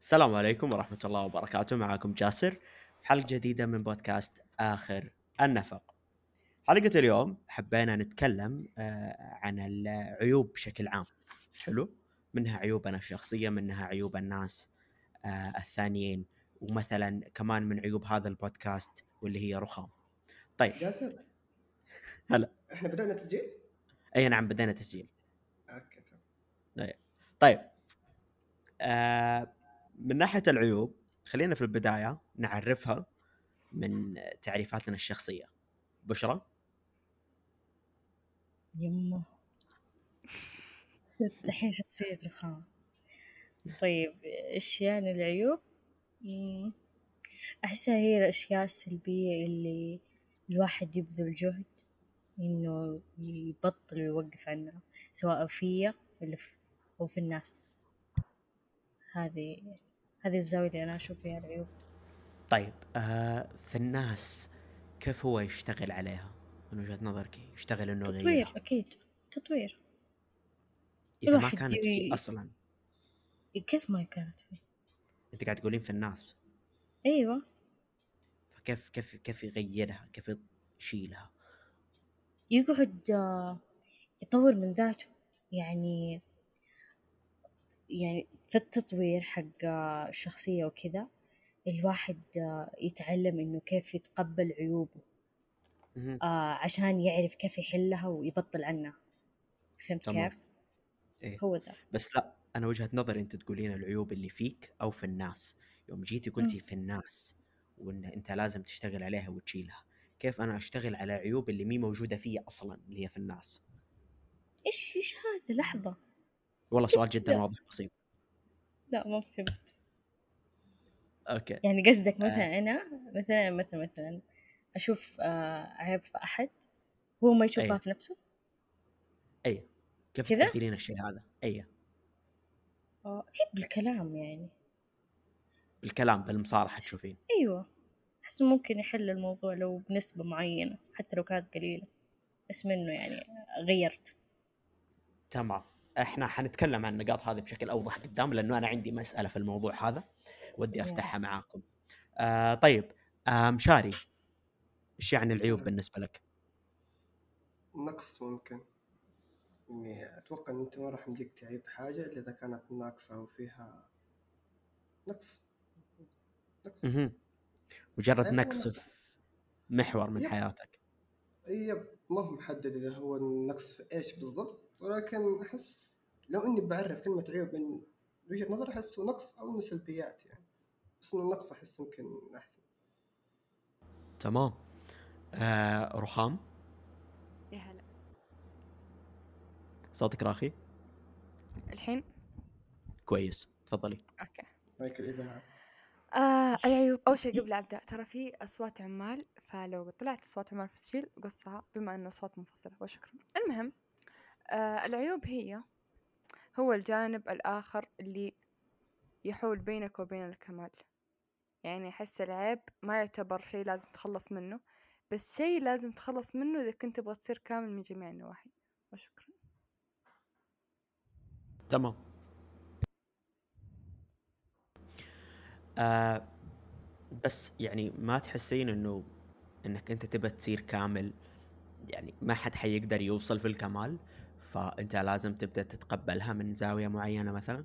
السلام عليكم ورحمة الله وبركاته. معكم جاسر في حلقة جديدة من بودكاست آخر النفق. حلقة اليوم حبينا نتكلم آه، عن العيوب بشكل عام. حلو؟ منها عيوبنا الشخصية منها عيوب الناس آه، الثانيين ومثلا كمان من عيوب هذا البودكاست واللي هي رخام. طيب. جاسر؟ هلا. إحنا بدأنا تسجيل؟ إي نعم بدينا تسجيل. أوكي تمام. طيب. آه من ناحية العيوب خلينا في البداية نعرفها من تعريفاتنا الشخصية. بشرى؟ يمه. الحين شخصية رخام. طيب إيش يعني العيوب؟ مم، أحسها هي الأشياء السلبية اللي الواحد يبذل جهد إنه يبطل ويوقف عنها سواء فيا ولا في الناس. هذه هذه الزاوية اللي أنا أشوف فيها العيوب. طيب آه في الناس كيف هو يشتغل عليها؟ من وجهة نظرك يشتغل إنه تطوير يغيرها أكيد. تطوير. إذا ما كانت فيه أصلا. كيف ما كانت فيه. أنت قاعد تقولين في الناس. أيوة. فكيف كيف كيف يغيرها؟ كيف يشيلها؟ يقعد آه، يطور من ذاته. يعني يعني في التطوير حق الشخصية وكذا الواحد يتعلم إنه كيف يتقبل عيوبه. آه، عشان يعرف كيف يحلها ويبطل عنها فهمت تمام. كيف؟ إيه. هو ذا بس لا أنا وجهة نظري أنت تقولين العيوب اللي فيك أو في الناس يوم جيتي قلتي في الناس وإن أنت لازم تشتغل عليها وتشيلها كيف أنا أشتغل على عيوب اللي مي موجودة فيا أصلا اللي هي في الناس إيش إيش هذا لحظة والله سؤال جدا؟ واضح بسيط لا ما فهمت. أوكي. يعني قصدك مثلا أنا مثلا مثلا مثلا أشوف آه، عيب في أحد هو ما يشوفها أيوة. في نفسه؟ اي كيف كذا؟ تقدرين الشيء هذا؟ اي آه، أكيد بالكلام يعني. بالكلام بالمصارحة تشوفين. أيوة. أحس ممكن يحل الموضوع لو بنسبة معينة حتى لو كانت قليلة. بس منه يعني غيرت. تمام. إحنا حنتكلم عن النقاط هذه بشكل أوضح قدام لأنه أنا عندي مسألة في الموضوع هذا ودي. أفتحها معاكم آه طيب آه مشاري إيش يعني العيوب بالنسبة لك نقص ممكن يعني أتوقع إن أنت ما راح يمديك تعيب حاجة إلا إذا كانت ناقصة وفيها نقص نقص مهم. مجرد نقص نقص. في محور من يب. حياتك يب ما هو محدد إذا هو النقص في إيش بالضبط ولكن أحس لو إني بعرف كلمة عيوب من وجهة نظر أحس نقص أو إنه سلبيات يعني. بس إنه النقص أحس يمكن أحسن. تمام. آه رخام. يا هلا. صوتك راخي؟ الحين؟ كويس. تفضلي. أوكي. مايكل إذا آه العيوب أول شيء قبل أبدأ ترى في أصوات عمال فلو طلعت أصوات عمال في التسجيل قصها بما إنه اصوات منفصله وشكرا المهم العيوب هي هو الجانب الآخر اللي يحول بينك وبين الكمال. يعني أحس العيب ما يعتبر شيء لازم تخلص منه بس شيء لازم تخلص منه إذا كنت تبغى تصير كامل من جميع النواحي. وشكرا. تمام. آه بس يعني ما تحسين إنه إنك أنت تبى تصير كامل يعني ما حد حيقدر يوصل في الكمال؟ فأنت لازم تبدأ تتقبلها من زاوية معينة مثلا؟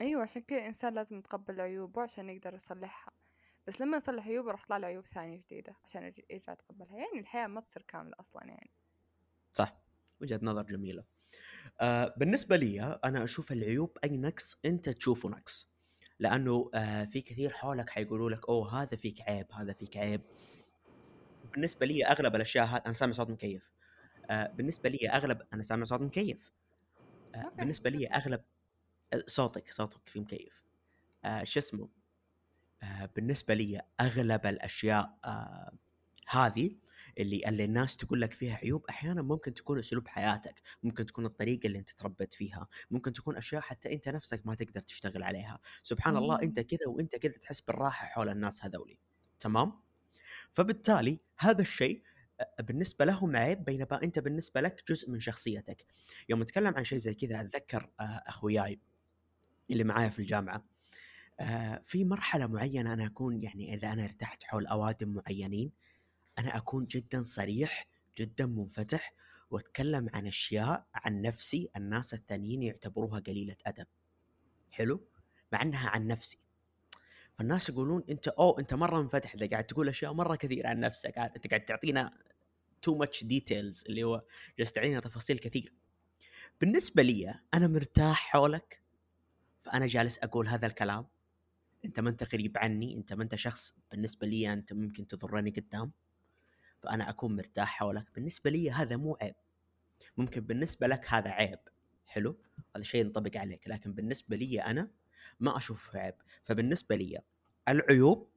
أيوه عشان كذا الانسان لازم يتقبل عيوبه عشان يقدر يصلحها. بس لما يصلح عيوبه راح تطلع له عيوب ثانية جديدة عشان يرج- يرجع يتقبلها. يعني الحياة ما تصير كاملة أصلا يعني. صح. وجهة نظر جميلة. آه بالنسبة لي أنا أشوف العيوب أي نقص أنت تشوفه نقص لأنه آه في كثير حولك حيقولوا لك أوه هذا فيك عيب هذا فيك عيب. بالنسبة لي أغلب الأشياء هذه أنا سامع صوت مكيف. بالنسبة لي أغلب أنا سامع صوت مكيف. آه بالنسبة لي. أغلب آه، صوتك صوتك في مكيف. آه شو اسمه؟ آه بالنسبة لي أغلب الأشياء آه هذه اللي اللي الناس تقول لك فيها عيوب أحيانا ممكن تكون أسلوب حياتك ممكن تكون الطريقة اللي أنت تربيت فيها ممكن تكون أشياء حتى أنت نفسك ما تقدر تشتغل عليها. سبحان الله أنت مم. كذا وأنت كذا تحس بالراحة حول الناس هذولي. تمام؟ فبالتالي هذا الشيء آه، بالنسبة لهم عيب بينما أنت بالنسبة لك جزء من شخصيتك. يوم أتكلم عن شيء زي كذا أتذكر آه، أخوياي اللي معايا في الجامعة. آه في مرحلة معينة أنا أكون يعني إذا أنا ارتحت حول أوادم معينين أنا أكون جدا صريح جدا منفتح وأتكلم عن أشياء عن نفسي الناس الثانيين يعتبروها قليلة أدب. حلو؟ مع إنها عن نفسي. فالناس يقولون أنت أو أنت مرة منفتح. إذا قاعد تقول أشياء مرة كثير عن نفسك أنت قاعد تعطينا too much details اللي هو جالس تعطينا تفاصيل كثير بالنسبة لي أنا مرتاح حولك فأنا جالس أقول هذا الكلام. أنت ما أنت قريب عني أنت ما أنت شخص بالنسبة لي أنت ممكن تضرني قدام. فأنا أكون مرتاح حولك. بالنسبة لي هذا مو عيب. ممكن بالنسبة لك هذا عيب. حلو؟ هذا شيء ينطبق عليك. لكن بالنسبة لي أنا ما اشوفه عيب. فبالنسبة لي العيوب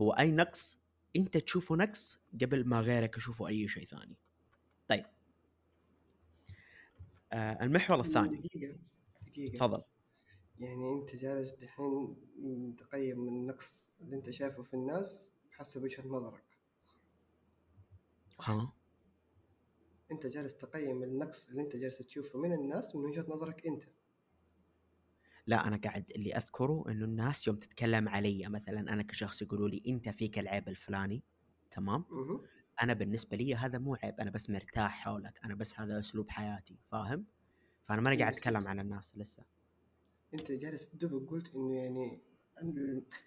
هو أي نقص أنت تشوفه نقص قبل ما غيرك يشوفه أي شيء ثاني. طيب. آه المحور الثاني. دقيقة دقيقة. تفضل. يعني أنت جالس دحين تقيم النقص اللي أنت شايفه في الناس حسب وجهة نظرك. ها؟ أنت جالس تقيم النقص اللي أنت جالس تشوفه من الناس من وجهة نظرك أنت. لا أنا قاعد اللي أذكره إنه الناس يوم تتكلم علي مثلا أنا كشخص يقولوا لي أنت فيك العيب الفلاني تمام. أنا بالنسبة لي هذا مو عيب أنا بس مرتاح حولك أنا بس هذا أسلوب حياتي فاهم؟ فأنا ماني إيه قاعد أتكلم عن الناس لسه. أنت جالس دوبك قلت إنه يعني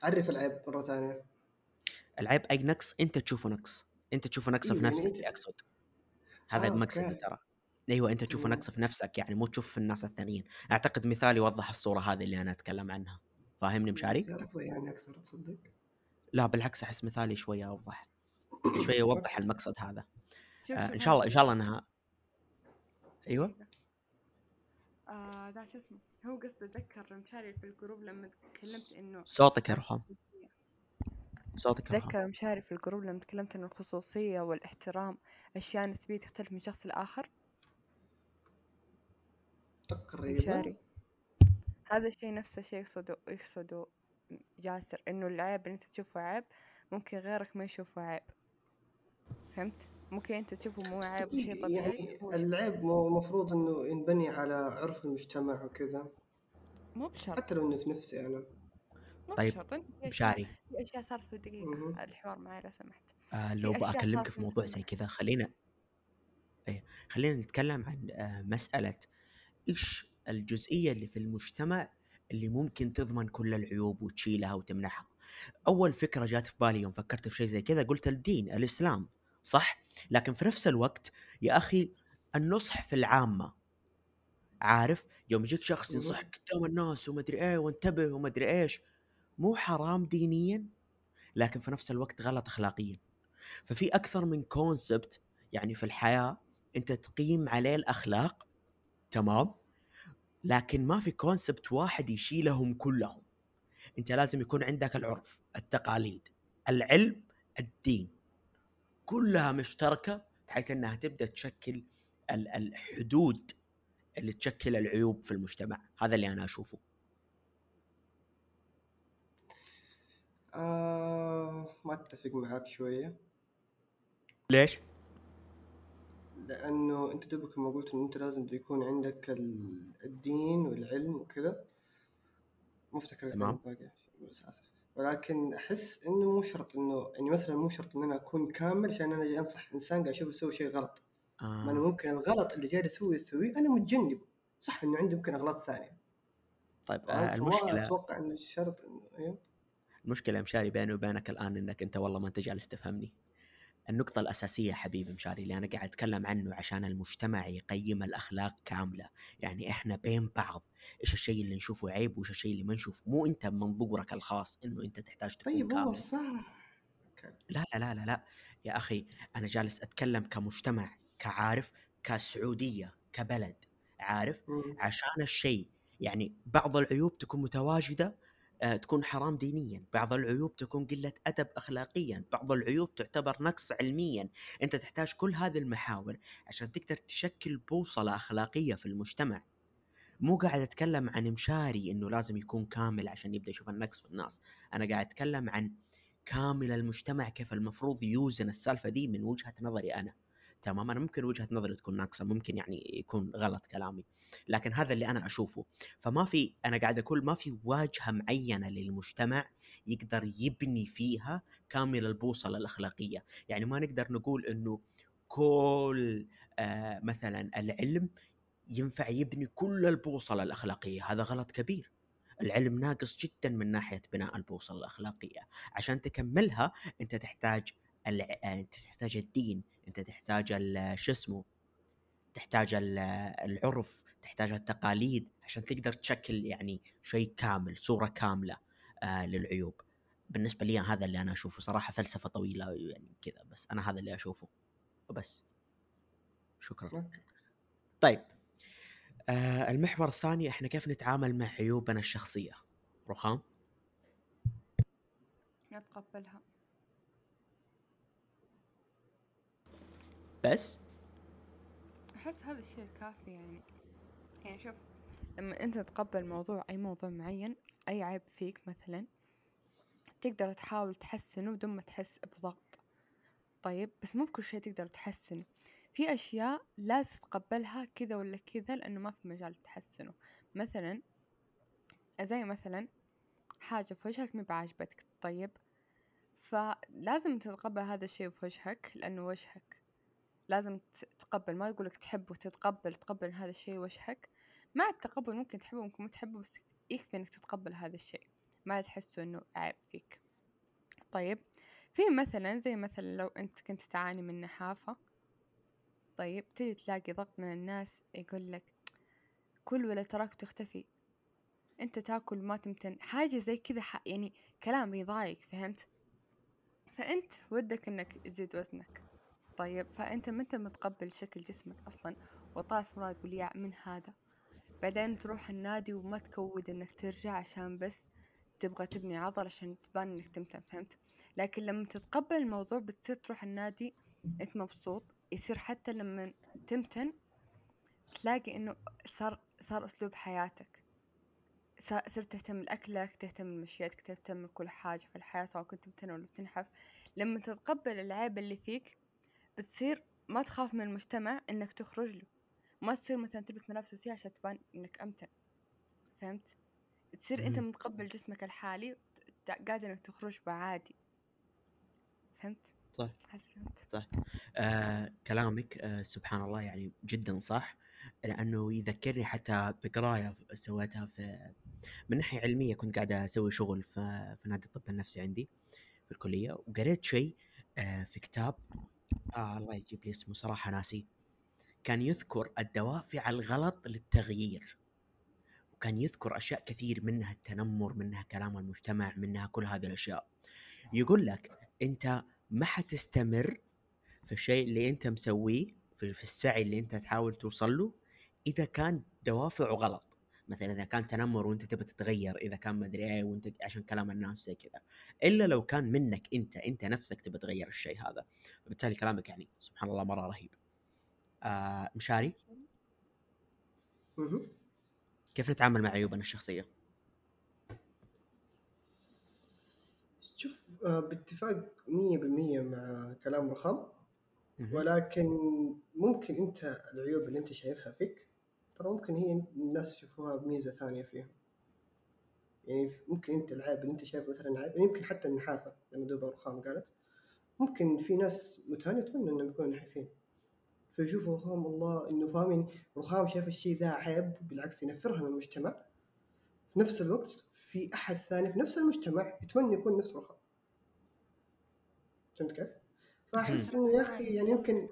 عرف العيب مرة ثانية. العيب أي نقص؟ أنت تشوفه نقص. أنت تشوفه نقص إيه، في يعني نفسك اللي اقصد هذا آه، المقصد أوكي. ترى أيوه أنت تشوفه مم. نقص في نفسك يعني مو تشوف في الناس الثانيين. أعتقد مثال يوضح الصورة هذه اللي أنا أتكلم عنها. فاهمني مشاري؟ تعرف يعني أكثر تصدق؟ لا بالعكس أحس مثالي شوية أوضح. شوية يوضح. المقصد هذا. آه إن شاء الله إن شاء الله هذا إنها أيوه. آه ده شو اسمه هو قصده اتذكر مشاري في الجروب لما تكلمت إنه صوتك يا رخام الخصوصية. صوتك اتذكر مشاري في الجروب لما تكلمت إنه الخصوصية والإحترام أشياء نسبية تختلف من شخص لآخر. تقريبا. مشاري. هذا الشيء نفس الشيء يقصده يقصده جاسر إنه العيب اللي أنت تشوفه عيب ممكن غيرك ما يشوفه عيب. فهمت؟ ممكن أنت تشوفه مو عيب طبيعي يعني هو شيء- العيب مو- المفروض إنه ينبني على عرف المجتمع وكذا. مو بشرط. حتى لو إنه في نفسي أنا. مو طيب، بشرط. إنه في اشياء صارت في دقيقة. الحوار معي لو سمحت. آه لو بكلمك في موضوع زي. كذا خلينا إيه خلينا نتكلم عن آه مسألة إيش الجزئية اللي في المجتمع اللي ممكن تضمن كل العيوب وتشيلها وتمنحها؟ أول فكرة جات في بالي يوم فكرت في شيء زي كذا قلت الدين الإسلام صح؟ لكن في نفس الوقت يا أخي النصح في العامة عارف؟ يوم يجيك شخص. ينصحك قدام الناس ومدري إيه وانتبه ومدري إيش مو حرام دينيا لكن في نفس الوقت غلط اخلاقيا. ففي أكثر من concept يعني في الحياة أنت تقيم عليه الأخلاق تمام؟ لكن ما في concept واحد يشيلهم كلهم. انت لازم يكون عندك العرف التقاليد العلم الدين. كلها مشتركة بحيث إنها تبدأ تشكل ال- الحدود اللي تشكل العيوب في المجتمع. هذا اللي أنا أشوفه. آه ما أتفق معاك شوية. ليش؟ لأنه أنت دوبك ما قلت انه أنت لازم يكون عندك ال- الدين والعلم وكذا مو افتكر تمام. باقي ولكن أحس إنه مو شرط إنه يعني مثلا مو شرط إن أنا أكون كامل عشان أنا جاي أنصح إنسان قاعد اشوفه يسوي شيء غلط. ما أنا آه. ممكن الغلط اللي جاي اسويه يسويه أنا متجنبه. صح إنه عندي ممكن أغلاط ثانية. طيب آه المشكلة أتوقع إنه الشرط إنه أيوه المشكلة مشاري بيني وبينك الآن إنك أنت والله ما أنت جالس تفهمني. النقطة الأساسية حبيبي مشاري اللي أنا قاعد أتكلم عنه عشان المجتمع يقيم الأخلاق كاملة. يعني إحنا بين بعض إيش الشيء اللي نشوفه عيب وإيش الشيء اللي ما نشوفه؟ مو أنت من منظورك الخاص إنه أنت تحتاج تكون طيب هو كامل. صح. أوكي. لا لا لا لا لا. يا أخي أنا جالس أتكلم كمجتمع كعارف كسعودية كبلد عارف. عشان الشيء. يعني بعض العيوب تكون متواجدة تكون حرام دينيا. بعض العيوب تكون قلة أدب أخلاقيا. بعض العيوب تعتبر نقص علميا. أنت تحتاج كل هذه المحاور عشان تقدر تشكل بوصلة أخلاقية في المجتمع. مو قاعد أتكلم عن مشاري أنه لازم يكون كامل عشان يبدأ يشوف النقص في الناس. أنا قاعد أتكلم عن كامل المجتمع كيف المفروض يوزن السالفة دي من وجهة نظري أنا. تمام؟ أنا ممكن وجهة نظري تكون ناقصة ممكن يعني يكون غلط كلامي لكن هذا اللي أنا أشوفه. فما في أنا قاعد أقول ما في واجهة معينة للمجتمع يقدر يبني فيها كامل البوصلة الأخلاقية. يعني ما نقدر نقول إنه كل آه مثلا العلم ينفع يبني كل البوصلة الأخلاقية. هذا غلط كبير. العلم ناقص جدا من ناحية بناء البوصلة الأخلاقية. عشان تكملها أنت تحتاج. أنت تحتاج الدين أنت تحتاج ال- شو اسمه تحتاج ال- العرف تحتاج التقاليد عشان تقدر تشكل يعني شيء كامل صورة كاملة آه للعيوب. بالنسبة لي هذا اللي أنا أشوفه. صراحة فلسفة طويلة يعني كذا بس أنا هذا اللي أشوفه. وبس. شكرا. طيب. آه المحور الثاني إحنا كيف نتعامل مع عيوبنا الشخصية؟ رخام؟ نتقبلها. بس؟ أحس هذا الشيء الكافي يعني. يعني شوف لما أنت تتقبل موضوع أي موضوع معين أي عيب فيك مثلا تقدر تحاول تحسنه بدون ما تحس بضغط. طيب بس مو بكل شيء تقدر تحسنه. في أشياء لازم تتقبلها كذا ولا كذا لأنه ما في مجال تحسنه. مثلا زي مثلا حاجة في وجهك مي بعاجبتك طيب؟ فلازم تتقبل هذا الشيء في وجهك لأنه وجهك لازم تتقبل ما يقولك تحبه تتقبل تقبل هذا الشيء وجهك مع التقبل ممكن تحبه ممكن ما تحبه بس يكفي إنك تتقبل هذا الشيء. ما تحسه إنه عيب فيك. طيب في مثلا زي مثلا لو أنت كنت تعاني من نحافة طيب تجي تلاقي ضغط من الناس يقول لك كل ولا تراك بتختفي أنت تاكل ما تمتن. حاجة زي كذا يعني كلام يضايق فهمت؟ فأنت ودك إنك تزيد وزنك. طيب فأنت ما انت متقبل شكل جسمك أصلا؟ وطالع مرة تقول يا من هذا؟ بعدين تروح النادي وما تكود إنك ترجع عشان بس تبغى تبني عضل عشان تبان إنك تمتن فهمت؟ لكن لما تتقبل الموضوع بتصير تروح النادي أنت مبسوط يصير حتى لما تمتن تلاقي إنه صار صار أسلوب حياتك. صرت تهتم لأكلك تهتم لمشيتك تهتم لكل حاجة في الحياة سواء كنت بتن ولا بتنحف. لما تتقبل العيب اللي فيك بتصير ما تخاف من المجتمع إنك تخرج له. ما تصير مثلا تلبس ملابس وسيعة عشان تبان إنك أمتن. فهمت؟ تصير أنت مم. متقبل جسمك الحالي قادر إنك تخرج بعادي. فهمت؟ صح. حس فهمت آه كلامك آه سبحان الله يعني جدا صح. لأنه يذكرني حتى بقراية سويتها في من ناحية علمية كنت قاعد أسوي شغل في, في نادي الطب النفسي عندي في الكلية وقريت شيء آه في كتاب آه الله يجيب لي اسمه صراحة ناسي كان يذكر الدوافع الغلط للتغيير. وكان يذكر أشياء كثير منها التنمر منها كلام المجتمع منها كل هذه الأشياء. يقول لك أنت ما حتستمر في الشيء اللي أنت مسويه في, السعي اللي أنت تحاول توصل له إذا كان دوافعه غلط. مثلا إذا كان تنمر وأنت تبي تتغير إذا كان مدري إيه وأنت عشان كلام الناس زي كذا. إلا لو كان منك أنت أنت نفسك تبي تغير الشيء هذا. فبالتالي كلامك يعني سبحان الله مرة رهيب. آه مشاري. كيف نتعامل مع عيوبنا الشخصية؟ شوف آه، باتفاق 100% مع كلام رخام. ولكن ممكن أنت العيوب اللي أنت شايفها فيك ترى ممكن هي الناس يشوفوها بميزه ثانية فيهم. يعني ممكن انت العيب اللي انت شايفه مثلا عيب يعني يمكن حتى النحافة لما دوبا رخام قالت. ممكن في ناس متهانة يتمنى إنهم يكونوا نحيفين. فيشوفوا رخام الله إنه فاهمين رخام شايف الشيء ذا عيب بالعكس ينفرها من المجتمع. في نفس الوقت في أحد ثاني في نفس المجتمع يتمنى يكون نفس رخام. فهمت كيف؟ فأحس إنه يا أخي يعني يمكن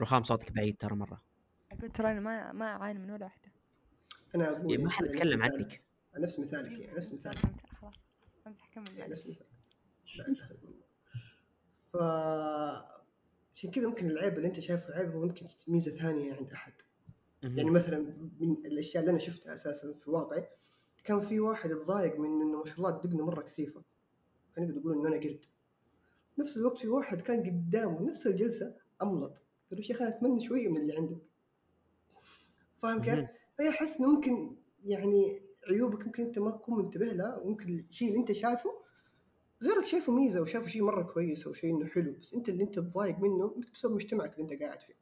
رخام صوتك بعيد ترى مرة. أقول ترى أنا ما ما أعاني من ولا واحدة. أنا أقول يعني ما حد يتكلم مثالك. عنك نفس مثالك يعني نفس مثالك. فهمت خلاص خلاص امزح كمل يعني نفس معلش. مثالك. ف عشان كذا ممكن العيب اللي أنت شايفه عيب هو ممكن ميزة ثانية عند أحد. يعني مثلا من الأشياء اللي أنا شفتها أساسا في واقعي كان في واحد اتضايق من إنه ما شاء الله دقنه مرة كثيفة. كان يقعد يقول إنه أنا قرد. نفس الوقت في واحد كان قدامه نفس الجلسة أملط. قال له يا أخي أنا أتمنى شوية من اللي عندك. فاهم كيف؟ فهي احس إنه ممكن يعني عيوبك ممكن أنت ما تكون منتبه لها وممكن الشيء اللي أنت شايفه غيرك شايفه ميزة وشافه شيء مرة كويس أو شيء إنه حلو بس أنت اللي أنت مضايق منه يمكن بسبب مجتمعك اللي أنت قاعد فيه.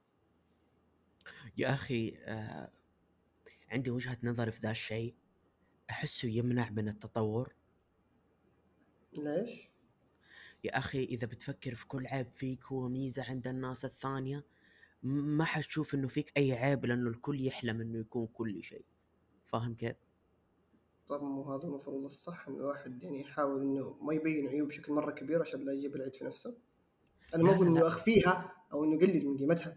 يا أخي آه عندي وجهة نظر في ذا الشيء. أحسه يمنع من التطور. ليش؟ يا أخي إذا بتفكر في كل عيب فيك هو ميزة عند الناس الثانية. ما حتشوف إنه فيك أي عيب لأنه الكل يحلم إنه يكون كل شيء فاهم كيف؟ طبعا مو هذا المفروض الصح إن الواحد يعني يحاول إنه ما يبين عيوب بشكل مرة كبير عشان لا يجيب العيد في نفسه أنا ما أقول إنه. أخفيها أو إنه يقلل من قيمتها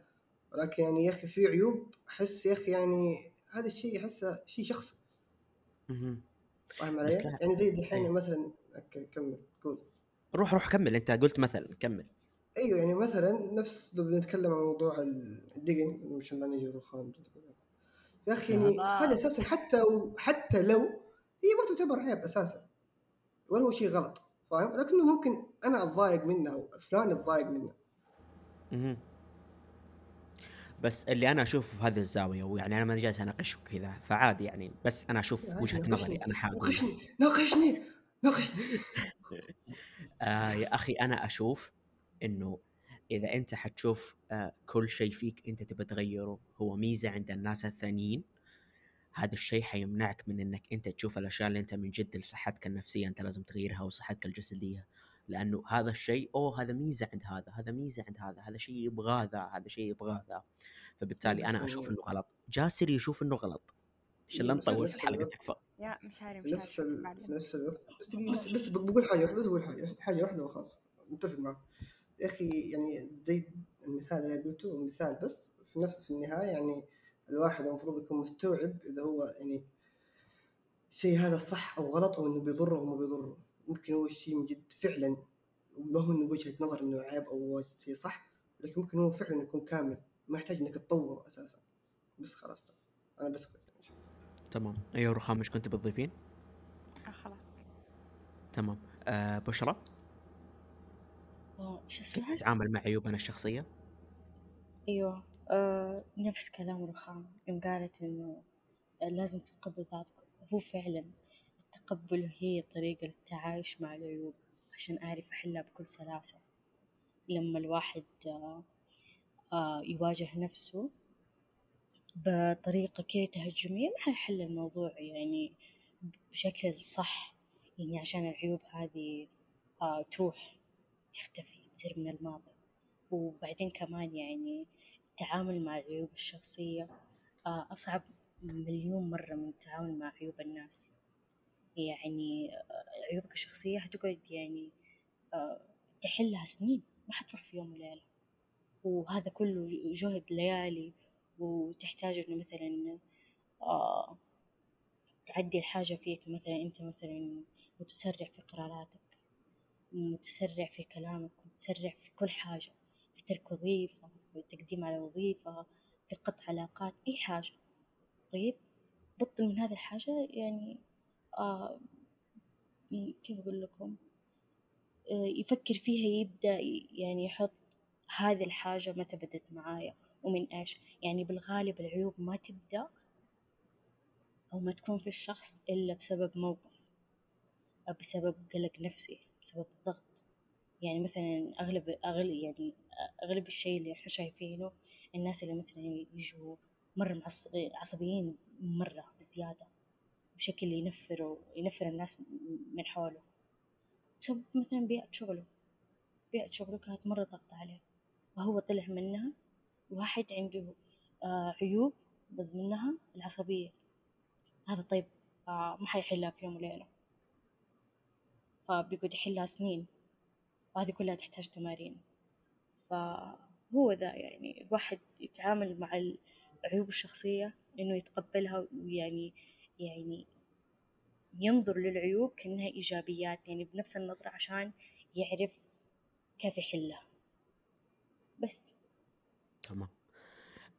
ولكن يعني يا أخي في عيوب أحس يا أخي يعني هذا الشيء أحسه شيء شخصي مهم. فاهم علي؟ يعني زي دحين أيوة. مثلا كمل قول روح روح كمل أنت قلت مثلا كمل أيوه يعني مثلا نفس لو بنتكلم عن موضوع الدقن مش لا نجي رخام يا أخي يعني. هذا أساسا حتى حتى لو هي ما تعتبر عيب أساسا ولا هو شيء غلط فاهم لكنه ممكن أنا أتضايق منها وفلان يتضايق منه مهم. بس اللي أنا أشوفه في هذه الزاوية ويعني أنا ما جالس أناقش وكذا فعادي يعني بس أنا أشوف وجهة. نظري أنا حاول ناقشني ناقشني ناقشني آه يا أخي أنا أشوف إنه إذا أنت حتشوف آه كل شيء فيك أنت تبى تغيره هو ميزة عند الناس الثانيين. هذا الشيء حيمنعك من إنك أنت تشوف الأشياء اللي أنت من جد لصحتك النفسية أنت لازم تغيرها وصحتك الجسدية. لأنه هذا الشيء أوه هذا ميزة عند هذا هذا ميزة عند هذا هذا شيء يبغاه ذا هذا شيء يبغاه ذا. فبالتالي أنا أشوف إنه غلط. جاسر يشوف إنه غلط. اللي بس نطول الحلقة تكفى يا مشاري في مشاري نفس نفس الوقت. بس بس بقول حاجة واحدة بس بقول حاجة. حاجة واحدة وخلاص. متفق معك. يا أخي يعني زي المثال اللي قلته مثال بس في نفس في النهاية يعني الواحد المفروض يكون مستوعب إذا هو يعني الشيء هذا صح أو غلط أو إنه بيضره أو ما بيضره. ممكن هو الشيء من جد فعلا ما هو إنه وجهة نظر إنه عيب أو هو شيء صح لكن ممكن هو فعلا يكون كامل ما يحتاج إنك تطوره أساسا. بس خلاص أنا بس كنت تمام. أيوه رخام إيش كنت بتضيفين؟ آه خلاص. تمام. آه بشرى شو كيف السؤال؟ تتعامل مع عيوبنا الشخصية؟ أيوه آه نفس كلام رخام يوم قالت إنه لازم تتقبل ذاتك هو فعلا التقبل هي طريقة للتعايش مع العيوب عشان أعرف أحلها بكل سلاسة لما الواحد آه آه يواجه نفسه بطريقة كده تهجمية ما حيحل الموضوع يعني بشكل صح يعني عشان العيوب هذه آه تروح تختفي تصير من الماضي. وبعدين كمان يعني التعامل مع العيوب الشخصية آه أصعب مليون مرة من التعامل مع عيوب الناس. يعني آه، عيوبك الشخصية هتقعد يعني آه، تحلها سنين ما حتروح في يوم وليلة. وهذا كله جهد ليالي. وتحتاج إنه مثلا تعدي الحاجة فيك مثلا أنت مثلا متسرع في قراراتك. متسرع في كلامك متسرع في كل حاجة في ترك وظيفة في التقديم على وظيفة في قطع علاقات أي حاجة. طيب بطل من هذه الحاجة يعني آه كيف أقول لكم؟ آه يفكر فيها يبدأ يعني يحط هذه الحاجة متى بدت معايا ومن إيش. يعني بالغالب العيوب ما تبدأ أو ما تكون في الشخص إلا بسبب موقف. بسبب قلق نفسي بسبب ضغط يعني مثلا أغلب أغلب يعني أغلب الشيء اللي إحنا شايفينه الناس اللي مثلا يجوا مرة عصبيين مرة بزيادة بشكل ينفروا ينفر الناس من حوله. بسبب مثلا بيئة شغله. بيئة شغله كانت مرة ضغط عليه. وهو طلع منها واحد عنده آه عيوب من العصبية. هذا طيب آه ما حيحلها في يوم وليلة. فبيقعد يحلها سنين. وهذه كلها تحتاج تمارين. فهو ذا يعني الواحد يتعامل مع العيوب الشخصية إنه يتقبلها ويعني يعني ينظر للعيوب كأنها إيجابيات يعني بنفس النظرة عشان يعرف كيف يحلها. بس. تمام.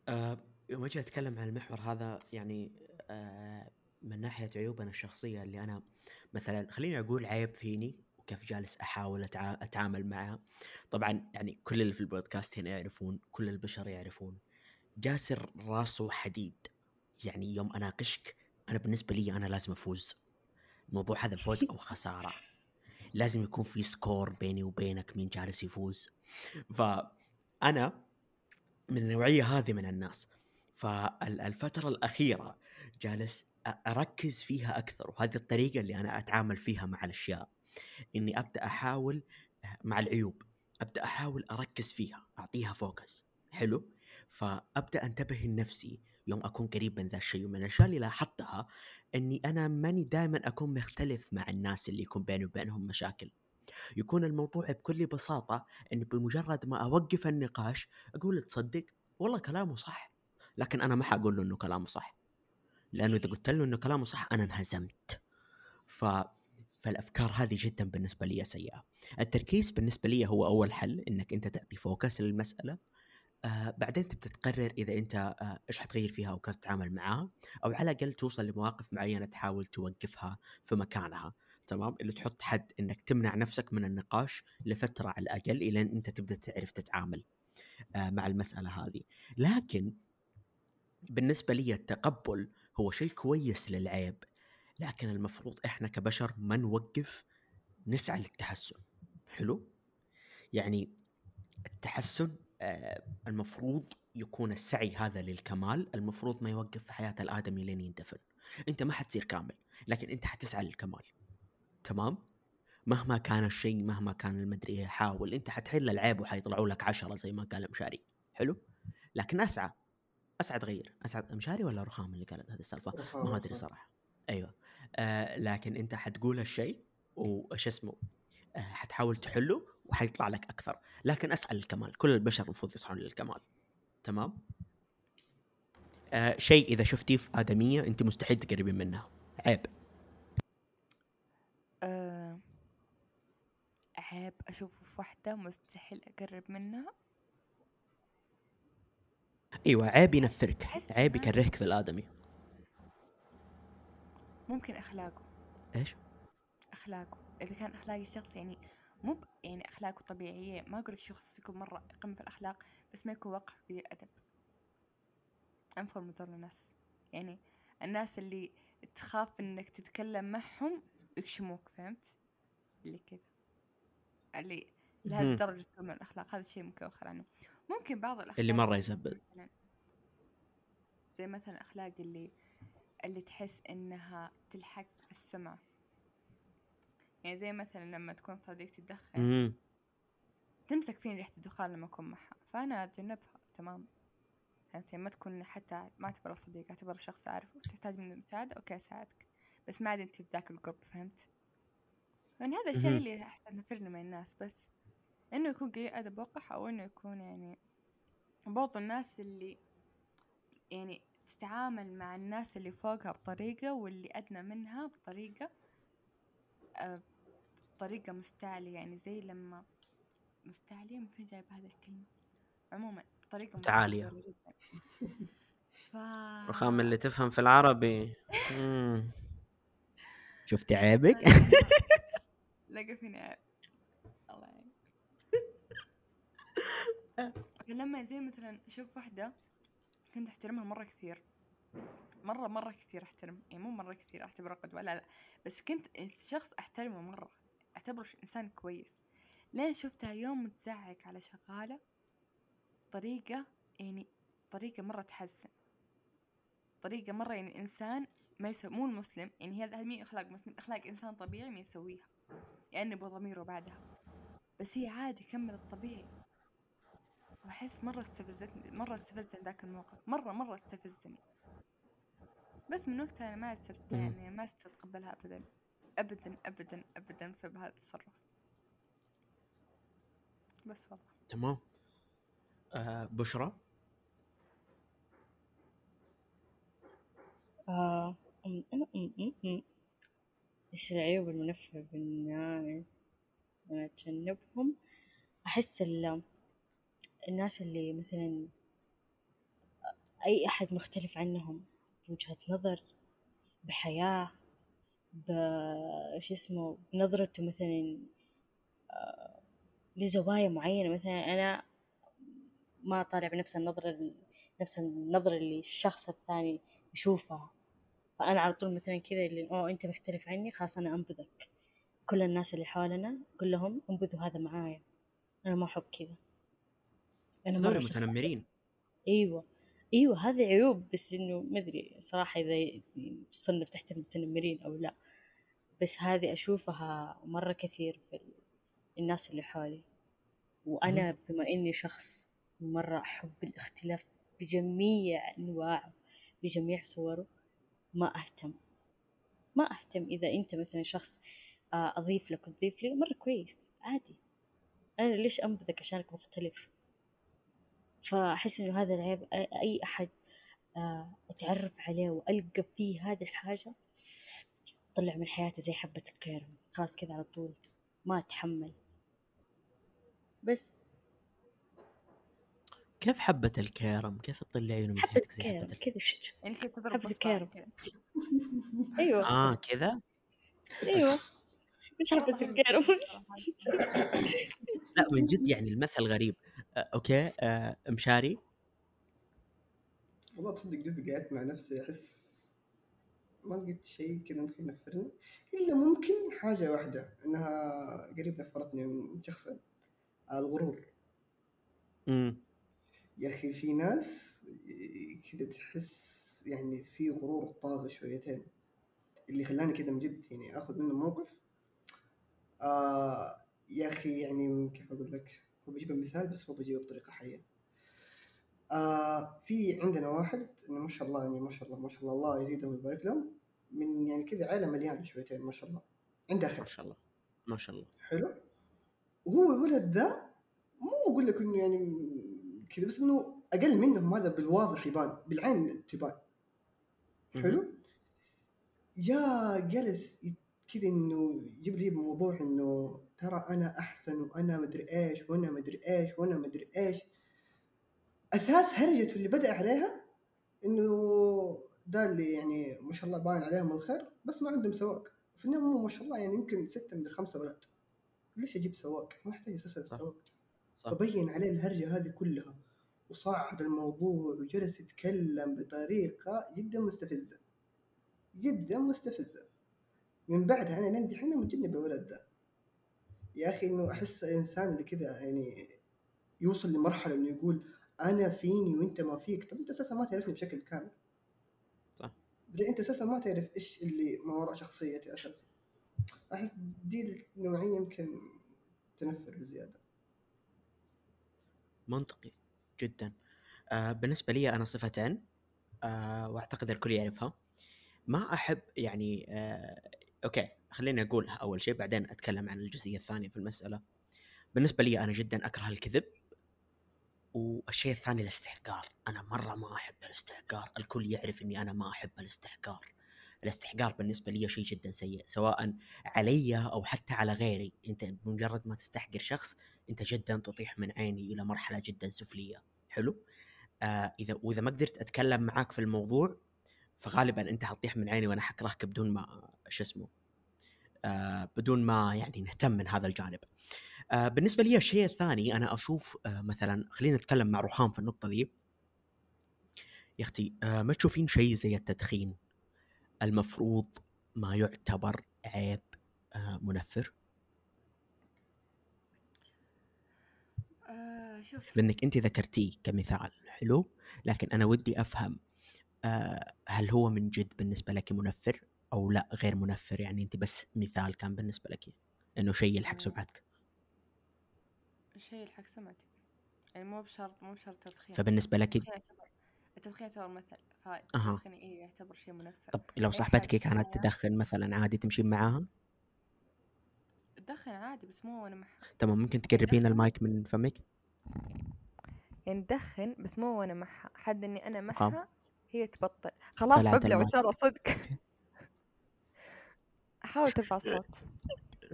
آه يوم أجي أتكلم عن المحور هذا يعني آه من ناحية عيوبنا الشخصية اللي أنا مثلا خليني أقول عيب فيني وكيف جالس أحاول. أتعامل معه. طبعا يعني كل اللي في البودكاست هنا يعرفون كل البشر يعرفون جاسر راسه حديد. يعني يوم أناقشك أنا بالنسبة لي أنا لازم أفوز. الموضوع هذا فوز أو خسارة. لازم يكون في score بيني وبينك مين جالس يفوز. فانا من النوعية هذه من الناس. فالفتره الأخيرة جالس أركز فيها أكثر وهذه الطريقة اللي أنا أتعامل فيها مع الأشياء إني أبدأ أحاول مع العيوب أبدأ أحاول أركز فيها أعطيها فوكس حلو؟ فأبدأ أنتبه لنفسي يوم أكون قريب من ذا الشيء ومن الأشياء اللي لاحظتها إني أنا ماني دائما أكون مختلف مع الناس اللي يكون بيني وبينهم مشاكل. يكون الموضوع بكل بساطة إني بمجرد ما أوقف النقاش أقول تصدق والله كلامه صح لكن أنا ما حقول له إنه كلامه صح. لأنه إذا قلت له إنه كلامه صح أنا انهزمت. ف فالأفكار هذه جدا بالنسبة لي سيئة. التركيز بالنسبة لي هو أول حل إنك أنت تعطي فوكس للمسألة. آه بعدين تبدأ تقرر إذا أنت آه إيش حتغير فيها أو كيف تتعامل معاها أو على الأقل توصل لمواقف معينة تحاول توقفها في مكانها. تمام؟ اللي تحط حد إنك تمنع نفسك من النقاش لفترة على الأقل إلى أن أنت تبدأ تعرف تتعامل آه مع المسألة هذه. لكن بالنسبة لي التقبل هو شيء كويس للعيب لكن المفروض إحنا كبشر ما نوقف نسعى للتحسن. حلو؟ يعني التحسن آه، المفروض يكون السعي هذا للكمال المفروض ما يوقف في حياة الآدمي لين يندفن. أنت ما حتصير كامل لكن أنت حتسعى للكمال. تمام؟ مهما كان الشيء مهما كان المدري إيه، حاول. أنت حتحل العيب وحيطلعوا لك عشرة زي ما قال مشاري. حلو؟ لكن أسعى. أسعى تغير أسعى مشاري ولا رخام اللي قالت هذه السالفة؟ رخام، ما أدري. صراحة. أيوه. آه لكن أنت حتقول الشيء وش اسمه آه حتحاول تحله وحيطلع لك أكثر. لكن اسعى للكمال كل البشر المفروض يسعون للكمال. تمام؟ آه شيء إذا شفتيه في آدمية أنت مستحيل تقربين منها عيب. آه، عيب أشوفه في واحدة مستحيل أقرب منها. أيوه عيب ينفرك. عيب يكرهك في الآدمي. ممكن أخلاقه. إيش؟ أخلاقه. إذا كان أخلاق الشخص يعني مو ب- يعني أخلاقه طبيعية ما أقول الشخص يكون مرة قمة في الأخلاق بس ما يكون وقف قليل أدب أنفر من ذول الناس. يعني الناس اللي تخاف إنك تتكلم معهم يكشموك فهمت؟ اللي كذا. اللي لهذه مهم. الدرجة سوء من الأخلاق هذا الشيء ممكن أخر عنه. ممكن بعض الأخلاق اللي مرة يزبد مثلا زي مثلا أخلاق اللي اللي تحس إنها تلحق في السمعة يعني زي مثلا لما تكون صديقتي تدخن مم. تمسك فيني ريحة الدخان لما أكون معها فأنا أتجنبها تمام. فهمت؟ يعني ما تكون حتى ما أعتبرها صديق أعتبر شخص أعرفه. تحتاج مني مساعدة أوكي أساعدك. بس ما عاد أنت في ذاك القرب فهمت؟ يعني هذا الشيء. اللي أحسن نفرني من الناس بس. إنه يكون قليل أدب وقح أو إنه يكون يعني برضو الناس اللي يعني تتعامل مع الناس اللي فوقها بطريقة واللي أدنى منها بطريقة آه، بطريقة مستعلية يعني زي لما مستعلية من فين جايب هذه الكلمة. عموما بطريقة متعالية. جدا. ف رخام اللي تفهم في العربي. شفتي عيبك؟ لقى فيني عيب الله يعين فلما زي مثلا أشوف واحدة كنت أحترمها مرة كثير. مرة مرة كثير أحترم. يعني مو مرة كثير أعتبره قدوة لا لا. بس كنت شخص أحترمه مرة. أعتبره ش- إنسان كويس. لين شفتها يوم متزعق على شغالة طريقة يعني طريقة مرة تحزن. طريقة مرة يعني إنسان ما يسوي مو المسلم يعني هذا مي أخلاق مسلم. أخلاق إنسان طبيعي ما يسويها يعني بضميره بعدها. بس هي عادي كملت طبيعي وأحس مرة استفزتني مرة استفزني ذاك الموقف مرة مرة استفزني. بس من وقتها أنا ما صرت. يعني ما صرت أتقبلها أبدا أبدا أبدا أبدا بسبب هذا التصرف. بس والله. تمام. آه بشرى؟ آه، أم- أم- أم- أم- أم. إيش العيوب المنفرة بالناس؟ أنا أتجنبهم. أحس ال- الناس اللي مثلا أي أحد مختلف عنهم بوجهة نظر بحياة ب إيش اسمه بنظرته مثلا آه، لزوايا معينة. مثلا أنا ما طالع بنفس النظرة ال- نفس النظرة اللي الشخص الثاني يشوفها. فأنا على طول مثلا كذا اللي أوه أنت مختلف عني خلاص أنا أنبذك. كل الناس اللي حولنا كلهم أنبذوا هذا معايا. أنا ما أحب كذا. هذول شخص متنمرين. أيوه. أيوه هذه عيوب بس إنه ما أدري صراحة إذا تصنف تحت المتنمرين أو لا. بس هذه أشوفها مرة كثير في ال- الناس اللي حولي. وأنا بما إني شخص مرة أحب الاختلاف بجميع أنواعه بجميع صوره ما أهتم. ما أهتم إذا أنت مثلا شخص آه، أضيف لك وتضيف لي مرة كويس عادي. أنا ليش أنبذك عشانك مختلف؟ فأحس إنه هذا العيب أي أحد آه، أتعرف عليه وألقى فيه هذه الحاجة طلع من حياتي زي حبة الكرم خلاص كذا على طول ما أتحمل بس. كيف حبة الكرم كيف تطلعينه من حبة الكرم كذا. شت. يعني كذا تضرب حبة. كذا. أيوة. آه كذا؟ أيوة. مش حبة صراحة. لا من جد يعني المثل غريب. آه أوكي آه مشاري. والله تصدق دوبي قعدت مع نفسي أحس ما لقيت شيء كذا ممكن ينفرني. إلا ممكن حاجة واحدة إنها قريب نفرتني من شخصين الغرور. امم يا أخي في ناس كذا تحس يعني في غرور طاغي شويتين اللي خلاني كذا من جد يعني آخذ منه موقف. آه يا أخي يعني كيف أقول لك؟ هو بجيب مثال بس هو بجيبه بطريقة حية. آه في عندنا واحد إنه ما شاء الله يعني ما شاء الله ما شاء الله الله يزيدهم ويبارك لهم. من يعني كذا عائله مليانة شويتين ما شاء الله. عنده ما خير شاء الله ما شاء الله. حلو. وهو الولد ذا مو أقول لك إنه يعني كذا بس إنه أقل منهم هذا بالواضح يبان بالعين تبان. حلو. يا جلس يت- كذا إنه يجيب لي موضوع إنه ترى أنا أحسن وأنا مدري إيش وأنا مدري إيش وأنا مدري إيش. أساس هرجته اللي بدأ عليها إنه ده اللي يعني ما شاء الله باين عليهم الخير بس ما عندهم سواق. في النهايه ما شاء الله يعني يمكن ستة من الخمسة ولد. ليش أجيب سواق؟ ما أحتاج أساس صح. سواق فبين عليه الهرجة هذه كلها وصعد الموضوع وجلس يتكلم بطريقة جدا مستفزة. جدا مستفزة. من بعدها أنا لين دحين متجنب الولد ده. يا أخي إنه أحس الإنسان اللي كذا يعني يوصل لمرحلة إنه يقول أنا فيني وأنت ما فيك. طب أنت أساسا ما تعرفني بشكل كامل. صح. أنت أساسا ما تعرف إيش اللي ما وراء شخصيتي أساسا. أحس دي النوعية يمكن تنفر بزيادة. منطقي جدا. آه بالنسبة لي أنا صفتين آه وأعتقد الكل يعرفها. ما أحب يعني آه أوكي خليني أقولها أول شيء بعدين أتكلم عن الجزئية الثانية في المسألة. بالنسبة لي أنا جدا أكره الكذب والشيء الثاني الاستحقار. أنا مرة ما أحب الاستحقار الكل يعرف أني أنا ما أحب الاستحقار. الاستحقار بالنسبة لي شيء جدا سيء سواء علي أو حتى على غيري. أنت بمجرد ما تستحقر شخص أنت جدا تطيح من عيني إلى مرحلة جدا سفلية. حلو؟ آه إذا وإذا ما قدرت أتكلم معاك في الموضوع فغالبا أنت حتطيح من عيني وأنا حكرهك بدون ما شو اسمه آه بدون ما يعني نهتم من هذا الجانب. آه بالنسبة لي الشيء الثاني أنا أشوف آه مثلا خلينا نتكلم مع رخام في النقطة دي. يا أختي آه ما تشوفين شيء زي التدخين المفروض ما يعتبر عيب منفر؟ شوف. لأنك أنت ذكرتيه كمثال حلو؟ لكن أنا ودي أفهم آه هل هو من جد بالنسبة لك منفر؟ أو لأ غير منفر يعني انت بس مثال كان بالنسبة لك انه شيء يلحق. سمعتك شيء الحق سمعتي يعني مو بشرط مو بشرط تدخين فبالنسبة لك التدخين يعتبر مثل فالتدخين إيه يعتبر شيء منفر طب لو صاحبتك كانت. تدخن مثلا عادي تمشين معاها تدخن عادي بس مو وأنا معها تمام ممكن تقربين تدخن؟ المايك من فمك يعني تدخن بس مو وأنا معها حد إني أنا. معها هي تبطل خلاص ببلع. ترى صدق حاول ترفع الصوت.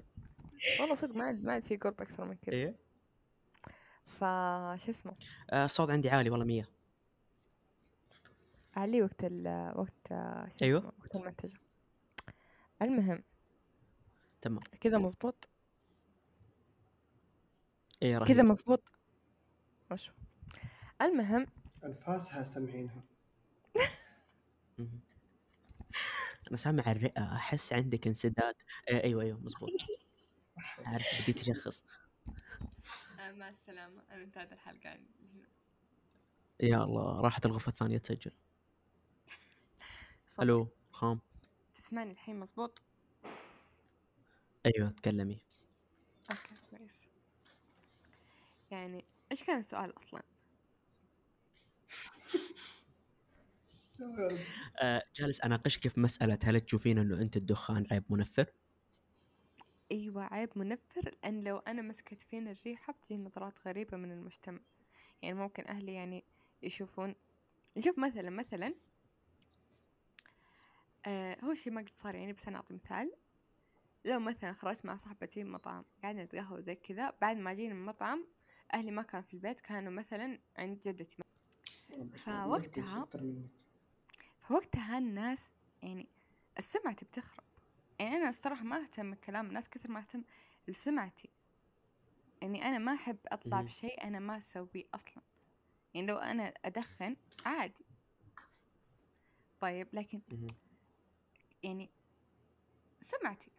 والله صدق ما عاد ما عاد في قرب أكثر من كذا إيه؟ فا شو اسمه؟ آه الصوت عندي عالي والله مية. علي وقت ال وقت شو أيوة. اسمه؟ وقت المنتجة المهم. تمام. كذا مزبوط إيه كذا رهيب مزبوط وشو المهم. أنفاسها سمعينها. أنا سامع الرئة أحس عندك انسداد. إيه أيوه أيوه مزبوط عارف بدي تشخص. آه، مع السلامة. أنا انتهت الحلقة عندي هنا. يا الله راحت الغرفة الثانية تسجل. ألو خام. تسمعني الحين مزبوط أيوه تكلمي. أوكي كويس. يعني إيش كان السؤال أصلا؟ آه جالس اناقشك في مسألة هل تشوفين إنه أنت الدخان عيب منفر؟ أيوه عيب منفر لأن لو أنا مسكت فيني الريحة بتجي نظرات غريبة من المجتمع يعني ممكن أهلي يعني يشوفون شوف مثلا مثلا آه هو شي ما قد صار يعني بس أنا أعطي مثال لو مثلا خرجت مع صاحبتي مطعم قاعدة نتقهوى زي كذا بعد ما جينا من المطعم أهلي ما كانوا في البيت كانوا مثلا عند جدتي فوقتها-. فوقتها الناس يعني السمعة بتخرب. يعني أنا الصراحة ما أهتم بكلام الناس كثر ما أهتم لسمعتي. يعني أنا ما أحب أطلع. بشيء أنا ما أسويه أصلا. يعني لو أنا أدخن عادي. طيب لكن. يعني سمعتي.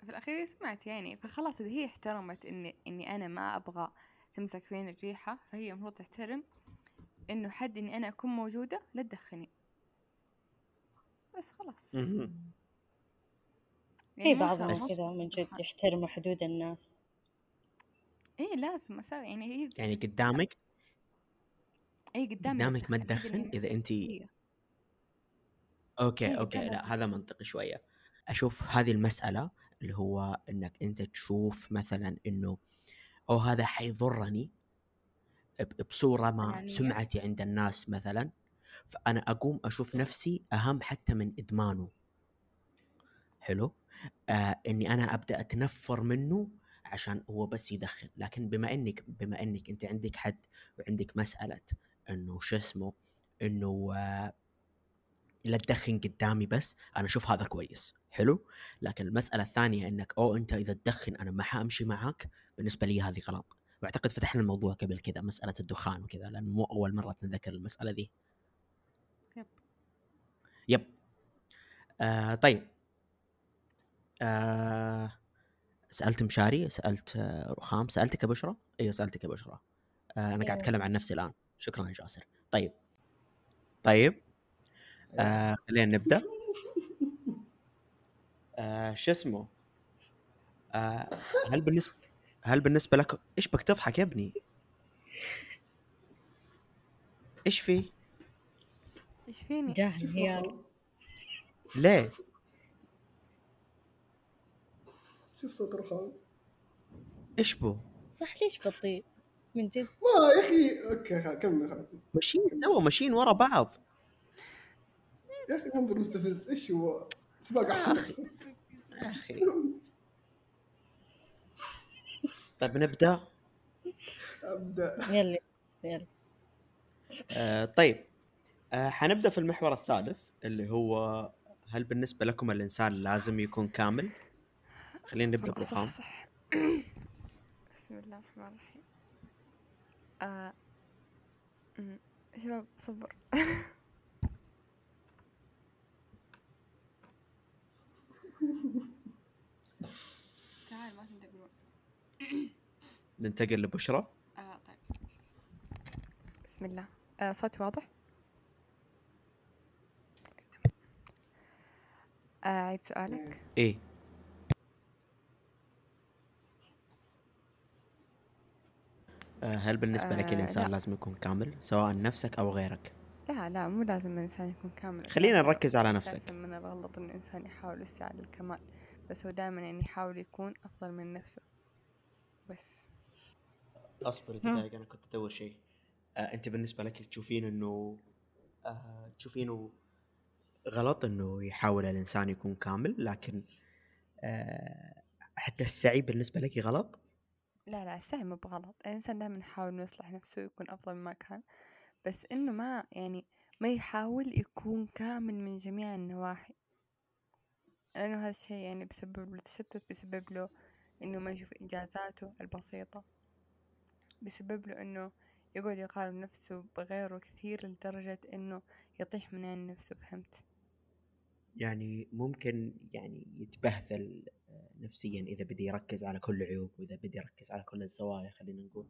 في الأخير سمعتي يعني. فخلاص إذا هي احترمت إني إني أنا ما أبغى تمسك فيني الريحة فهي المفروض تحترم إنه حد إني أنا أكون موجودة لا تدخني بس خلاص مهم. في بعضهم كذا من جد. يحترموا حدود الناس إيه لازم أسا يعني هي يعني قدامك إيه قدامي قدامك ما تدخن، إذا انت هي. أوكي إيه، أوكي لا. هذا منطقي شوية أشوف هذه المسألة اللي هو إنك أنت تشوف مثلا إنه أو هذا حيضرني ب- بصورة ما أنانية. سمعتي عند الناس مثلا فأنا أقوم أشوف نفسي أهم حتى من إدمانه. حلو؟ آه إني أنا أبدأ أتنفر منه عشان هو بس يدخن. لكن بما انك بما إنك أنت عندك حد وعندك مسألة إنه شو اسمه؟ إنه آه لا تدخن قدامي بس أنا أشوف هذا كويس. حلو؟ لكن المسألة الثانية إنك أو أنت إذا تدخن أنا ما حأمشي معك بالنسبة لي هذه غلط. وأعتقد فتحنا الموضوع قبل كذا مسألة الدخان وكذا لأن مو أول مرة نذكر المسألة ذي. يب. آه طيب. آه سألت مشاري سألت آه رخام سألتك يا بشرى؟ أيوه سألتك يا بشرى. آه أنا قاعد. أتكلم عن نفسي الآن. شكرا يا جاسر. طيب. طيب. آه خلينا نبدأ. آه شو اسمه؟ آه هل بالنسبة هل بالنسبة لك إيش بك تضحك يا ابني؟ إيش في؟ إيش فيني؟ جاه شوف انهيار رخام. ليه؟ شوف صوت رخام إيش بو؟ صح ليش بطيء؟ من جد. ما يا أخي أوكي كمل خلاص ماشيين سوا ماشيين ورا بعض. يا أخي منظر مستفز. إيش هو؟ سباق أحسن. يا أخي. طيب نبدأ؟ أبدأ. يلا يلا. آه طيب. آه حنبدأ في المحور الثالث اللي هو هل بالنسبة لكم الإنسان لازم يكون كامل؟ خلينا نبدأ صح برخام صح. بسم الله الرحمن الرحيم. آه. شباب صبر. تعال ما تندبرون ننتقل لبشرى. آه طيب. بسم الله. آه صوتي واضح؟ آه عيد سؤالك؟ إيه؟ آه هل بالنسبة لك آه، الإنسان لا. لازم يكون كامل سواء نفسك أو غيرك؟ لا لا مو لازم الإنسان يكون كامل. خلينا نركز على أساساً نفسك. من الغلط إن الإنسان يحاول يسعى للكمال بس هو دائما يعني يحاول يكون أفضل من نفسه. بس. اصبري. دقائق أنا كنت أدور شيء. آه أنت بالنسبة لك تشوفين إنه آه تشوفينه غلط إنه يحاول الإنسان يكون كامل لكن آه حتى السعي بالنسبة لك غلط؟ لا لا السعي مو بغلط. الإنسان دائما يحاول يصلح نفسه ويكون أفضل مما كان. بس إنه ما يعني ما يحاول يكون كامل من جميع النواحي. لأنه هذا الشيء يعني بيسبب له تشتت بيسبب له إنه ما يشوف إنجازاته البسيطة. بيسبب له إنه يقعد يقارن نفسه بغيره كثير لدرجة إنه يطيح من عين نفسه فهمت؟ يعني ممكن يعني يتبهذل آه، نفسيا إذا بدي يركز على كل العيوب وإذا بدي يركز على كل الزوايا خلينا نقول.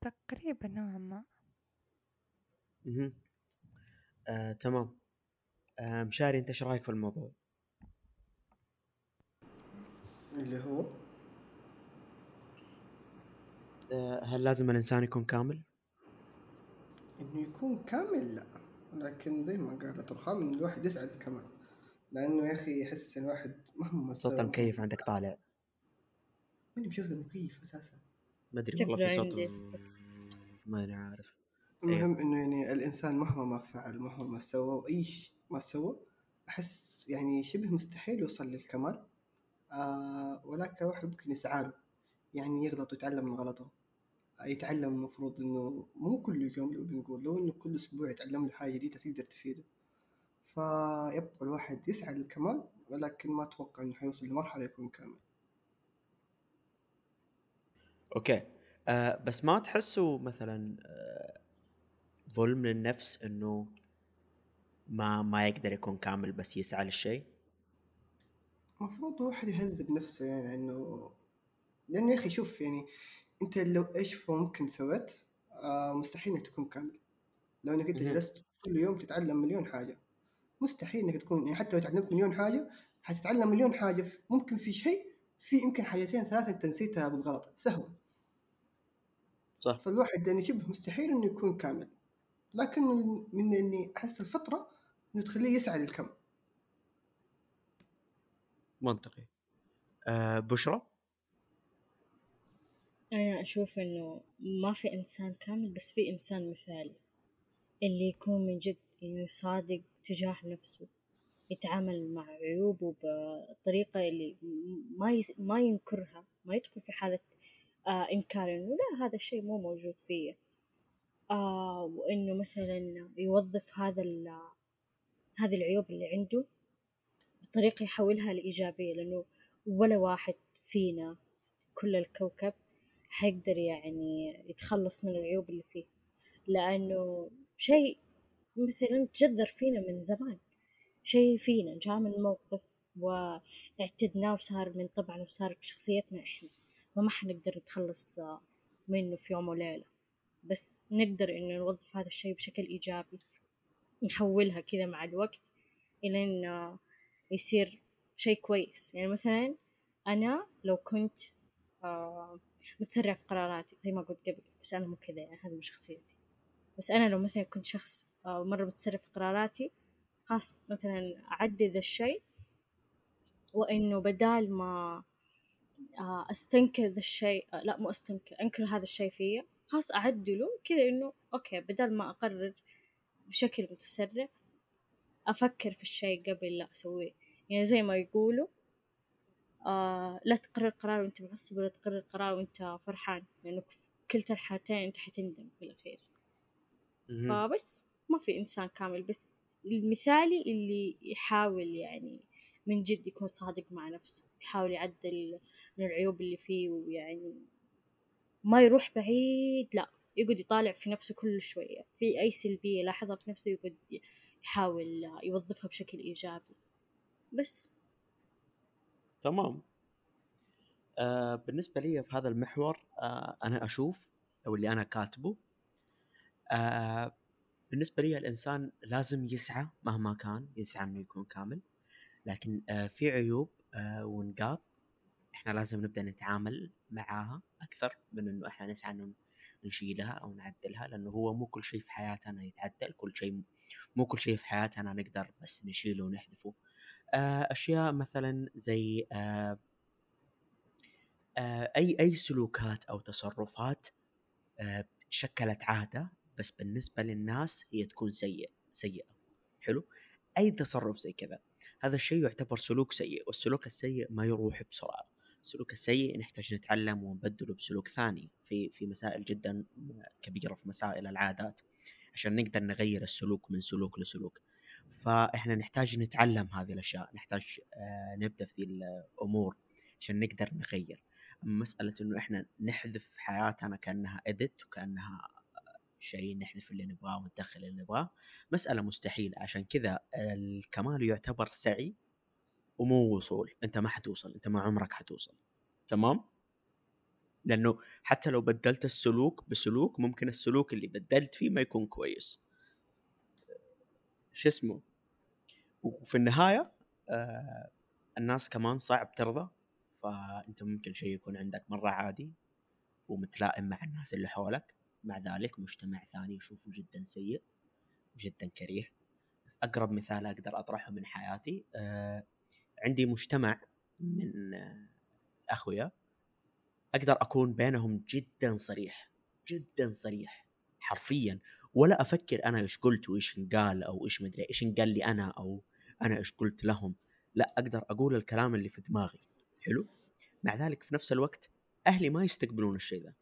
تقريبا نوعا ما. أها آه، تمام. آه، مشاري أنت إيش رأيك في الموضوع؟ اللي هو؟ آه، هل لازم الإنسان يكون كامل؟ إنه يكون كامل لا. لكن زي ما قالت رخام إن الواحد يسعى للكمال لأنه يا أخي يحس الواحد مهما صوت سوى- المكيف عندك طالع. ماني مشغل مكيف أساسا. ما أدري والله في شكله صوت عندي. ما أنا عارف. المهم إنه يعني الإنسان مهما ما فعل مهما ما سوى واي شيء ما سوى أحس يعني شبه مستحيل يوصل للكمال. آه ولكن الواحد ممكن يسعى له. يعني يغلط ويتعلم من غلطه. يتعلم المفروض إنه مو كل يوم لو بنقول لو إنه كل أسبوع يتعلم له حاجة جديدة تقدر تفيده. فيبقى الواحد يسعى للكمال ولكن ما أتوقع إنه حيوصل لمرحلة يكون كامل. أوكي. آه بس ما تحسوا مثلا آه ظلم للنفس إنه ما ما يقدر يكون كامل بس يسعى للشيء؟ المفروض الواحد يهذب نفسه يعني إنه لأنه يا أخي شوف يعني أنت لو إيش ممكن سويت؟ آه مستحيل إنك تكون كامل لو إنك أنت. جلست كل يوم تتعلم مليون حاجة. مستحيل إنك تكون يعني حتى لو تعلمت مليون حاجة حتتعلم مليون حاجة في ممكن في شيء في يمكن حاجتين ثلاثة أنت نسيتها بالغلط. سهوا صح. فالواحد يعني شبه مستحيل إنه يكون كامل. لكن من- إني أحس الفطرة إنه تخليه يسعى للكم. منطقي. آه بشرى أنا أشوف إنه ما في إنسان كامل بس في إنسان مثالي اللي يكون من جد يعني صادق تجاه نفسه يتعامل مع عيوبه بطريقة اللي ما يس ما ينكرها ما يدخل في حالة آه إنكار إنه لا هذا الشيء مو موجود فيا. آه وإنه مثلا يوظف هذا ال هذه العيوب اللي عنده بطريقة يحولها لإيجابية لأنه ولا واحد فينا في كل الكوكب حيقدر يعني يتخلص من العيوب اللي فيه. لأنه شيء مثلا تجذر فينا من زمان. شيء فينا جاء من موقف واعتدناه وصار من طبعنا وصار في شخصيتنا إحنا. وما حنقدر نتخلص منه في يوم وليلة. بس نقدر إنه نوظف هذا الشيء بشكل إيجابي. نحولها كذا مع الوقت إلى إنه يصير شيء كويس. يعني مثلا أنا لو كنت آه متسرع في قراراتي زي ما قلت قبل بس أنا مو كذا يعني هذا مش شخصيتي. بس أنا لو مثلا كنت شخص آه مرة متسرع في قراراتي خاص مثلا أعدي ذا الشيء وإنه بدال ما آه أستنكر ذا الشيء آه لا مو أستنكر أنكر هذا الشيء فيا خاص أعدله كذا إنه أوكي بدل ما أقرر بشكل متسرع أفكر في الشيء قبل لا أسويه. يعني زي ما يقولوا آه لا تقرر قرار وانت معصب ولا تقرر قرار وانت فرحان لأنه في كلتا الحالتين انت حتندم في الأخير مهم. فبس ما في إنسان كامل بس المثالي اللي يحاول يعني من جد يكون صادق مع نفسه يحاول يعدل من العيوب اللي فيه ويعني ما يروح بعيد لا يقعد يطالع في نفسه كل شوية. في أي سلبية يلاحظها في نفسه يقعد يحاول يوظفها بشكل إيجابي. بس. تمام. آه بالنسبة لي في هذا المحور آه أنا أشوف أو اللي أنا كاتبه آه بالنسبة لي الإنسان لازم يسعى مهما كان يسعى إنه يكون كامل. لكن آه في عيوب آه ونقاط إحنا لازم نبدأ نتعامل معاها أكثر من إنه إحنا نسعى إنه نشيلها أو نعدلها لأنه هو مو كل شيء في حياتنا يتعدل كل شيء مو كل شيء في حياتنا نقدر بس نشيله ونحذفه. آه أشياء مثلا زي آه آه، أي أي سلوكات أو تصرفات شكلت عادة بس بالنسبة للناس هي تكون سيء سيئة. حلو؟ أي تصرف زي كذا. هذا الشيء يعتبر سلوك سيء والسلوك السيء ما يروح بسرعة. السلوك السيء نحتاج نتعلم ونبدله بسلوك ثاني في في مسائل جدا كبيرة في مسائل العادات عشان نقدر نغير السلوك من سلوك لسلوك. فإحنا نحتاج نتعلم هذه الأشياء نحتاج آه، نبدأ في الأمور عشان نقدر نغير. أما مسألة إنه إحنا نحذف حياتنا كأنها إديت وكأنها شيء نحذف اللي نبغاه وندخل اللي نبغاه مسألة مستحيلة. عشان كذا الكمال يعتبر سعي ومو وصول. أنت ما حتوصل أنت ما عمرك حتوصل. تمام؟ لأنه حتى لو بدلت السلوك بسلوك ممكن السلوك اللي بدلت فيه ما يكون كويس. شو اسمه وفي النهاية آه الناس كمان صعب ترضى فأنت ممكن شيء يكون عندك مرة عادي ومتلائم مع الناس اللي حولك. مع ذلك مجتمع ثاني يشوفه جدا سيء وجدا كريه. أقرب مثال أقدر أطرحه من حياتي آه عندي مجتمع من آه أخويا أقدر أكون بينهم جدا صريح جدا صريح حرفيا. ولا أفكر أنا إيش قلت وإيش انقال أو إيش مدري إيش انقال لي أنا أو أنا إيش قلت لهم. لا أقدر أقول الكلام اللي في دماغي. حلو؟ مع ذلك في نفس الوقت أهلي ما يستقبلون الشيء ذا.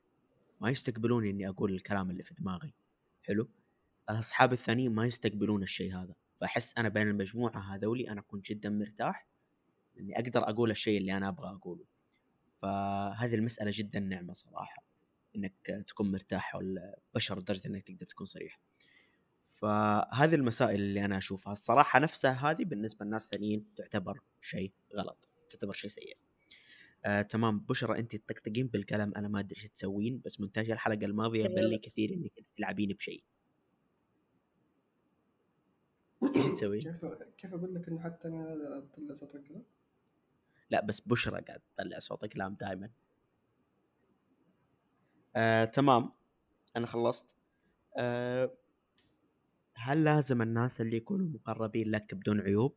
ما يستقبلون إني أقول الكلام اللي في دماغي. حلو؟ اصحابي الثانيين ما يستقبلون الشيء هذا. فأحس أنا بين المجموعة هذولي أنا اكون جدا مرتاح إني أقدر أقول الشيء اللي أنا أبغى أقوله. فهذه المسألة جدا نعمة صراحة. إنك تكون مرتاح حول بشر لدرجة إنك تقدر تكون صريح. فهذه المسائل اللي أنا أشوفها. الصراحة نفسها هذه بالنسبة لناس ثانيين تعتبر شيء غلط تعتبر شيء سيء. آه، تمام. بشرى انت تطقطقين بالقلم أنا ما أدري إيش تسوين بس مونتاج الحلقة الماضية بان لي كثير إنك تلعبين بشيء. إيش تسوي؟ كيف كيف أقول لك انه حتى أنا اطلع صوت القلم؟ لا بس بشرى قاعد تطلع صوت كلام دائما آه، تمام. أنا خلصت. آه، هل لازم الناس اللي يكونوا مقربين لك بدون عيوب؟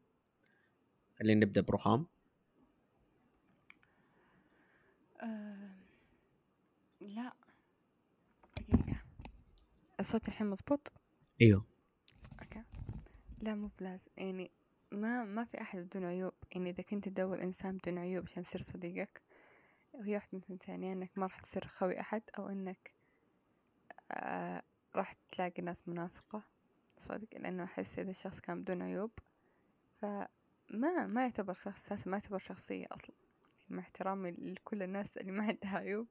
خلينا نبدأ برخام. آه، لا. دقيقة. الصوت الحين مزبوط أيوه. أوكي. لا مو بلازم. يعني ما ما في أحد بدون عيوب. يعني إذا كنت تدور إنسان بدون عيوب عشان يصير صديقك وهي واحدة من ثنتين يا إنك ما راح تصير خوي أحد أو إنك آه راح تلاقي ناس منافقة صدق لأنه أحس إذا الشخص كان بدون عيوب فما ما يعتبر شخص أساسا ما يعتبر شخصية أصلا. مع احترامي لكل الناس اللي ما عندها عيوب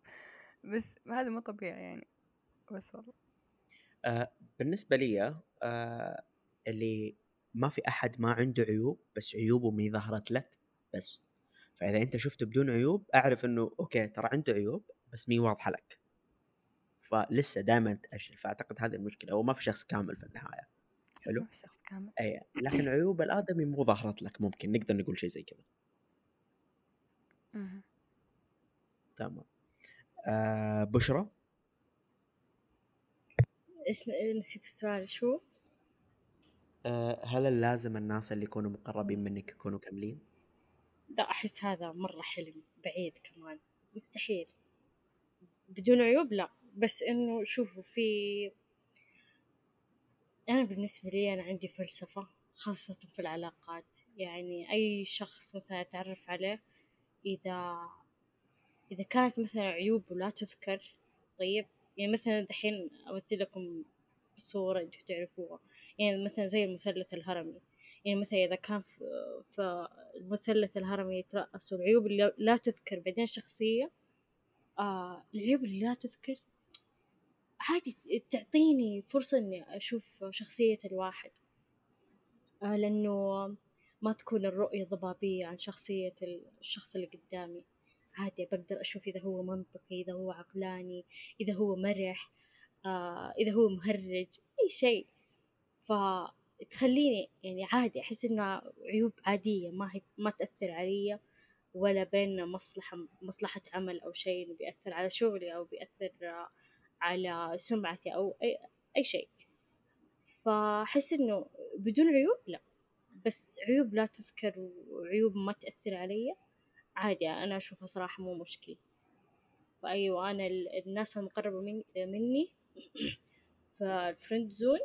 بس هذا مو طبيعي يعني بس والله. آه بالنسبة لي آه اللي ما في أحد ما عنده عيوب بس عيوبه ما ظهرت لك بس فإذا أنت شفته بدون عيوب أعرف إنه أوكي ترى عنده عيوب بس مي واضحة لك. فلسه دائما تأشر. فأعتقد هذه المشكلة. هو ما في شخص كامل في النهاية. حلو؟ ما في شخص كامل. اي لكن عيوب الآدمي مو ظهرت لك ممكن. نقدر نقول شيء زي كذا. تمام. آه بشرى؟ إيش نسيت السؤال. شو؟ آه هل لازم الناس اللي يكونوا مقربين منك يكونوا كاملين؟ لا أحس هذا مرة حلم بعيد كمان. مستحيل. بدون عيوب لا. بس إنه شوفوا في أنا بالنسبة لي أنا عندي فلسفة خاصة في العلاقات. يعني أي شخص مثلا أتعرف عليه إذا إذا كانت مثلا عيوبه لا تذكر طيب؟ يعني مثلا دحين أمثل لكم بصورة أنتوا تعرفوها. يعني مثلا زي المثلث الهرمي. يعني مثلا إذا كان في, المثلث الهرمي يترأس والعيوب اللي لا تذكر بعدين شخصية آه العيوب اللي لا تذكر عادي تعطيني فرصة إني أشوف شخصية الواحد. آه لأنه ما تكون الرؤية ضبابية عن شخصية الشخص اللي قدامي. عادي بقدر أشوف إذا هو منطقي إذا هو عقلاني إذا هو مرح آه إذا هو مهرج أي شيء. فتخليني يعني عادي أحس إنه عيوب عادية ما هي ما تأثر علي ولا بيننا مصلحة مصلحة عمل أو شيء إنه بيأثر على شغلي أو بيأثر على سمعتي أو أي أي شيء. فأحس إنه بدون عيوب لا بس عيوب لا تذكر وعيوب ما تأثر علي عادي أنا أشوفها صراحة مو مشكلة. فأيوة أنا الناس المقربة من مني فال friend zone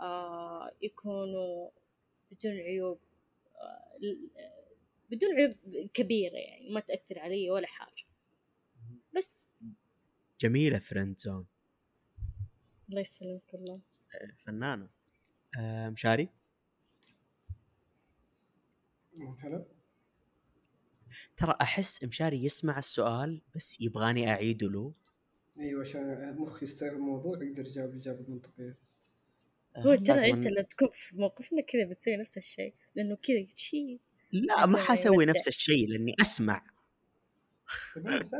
آه يكونوا بدون عيوب آه بدون عيوب كبيرة يعني ما تأثر علي ولا حاجة. بس. جميلة friend zone الله يسلمك الله. فنانة. آه مشاري؟ هلا. ترى أحس مشاري يسمع السؤال بس يبغاني أعيده له. أيوه عشان مخي يستوعب الموضوع يقدر يجاوب الاجابه المنطقيه هو آه، ترى أنت لو تكون في موقفنا كذا بتسوي نفس الشيء لأنه كذا شيء لا ما يبدع. نفس الشيء لأني أسمع.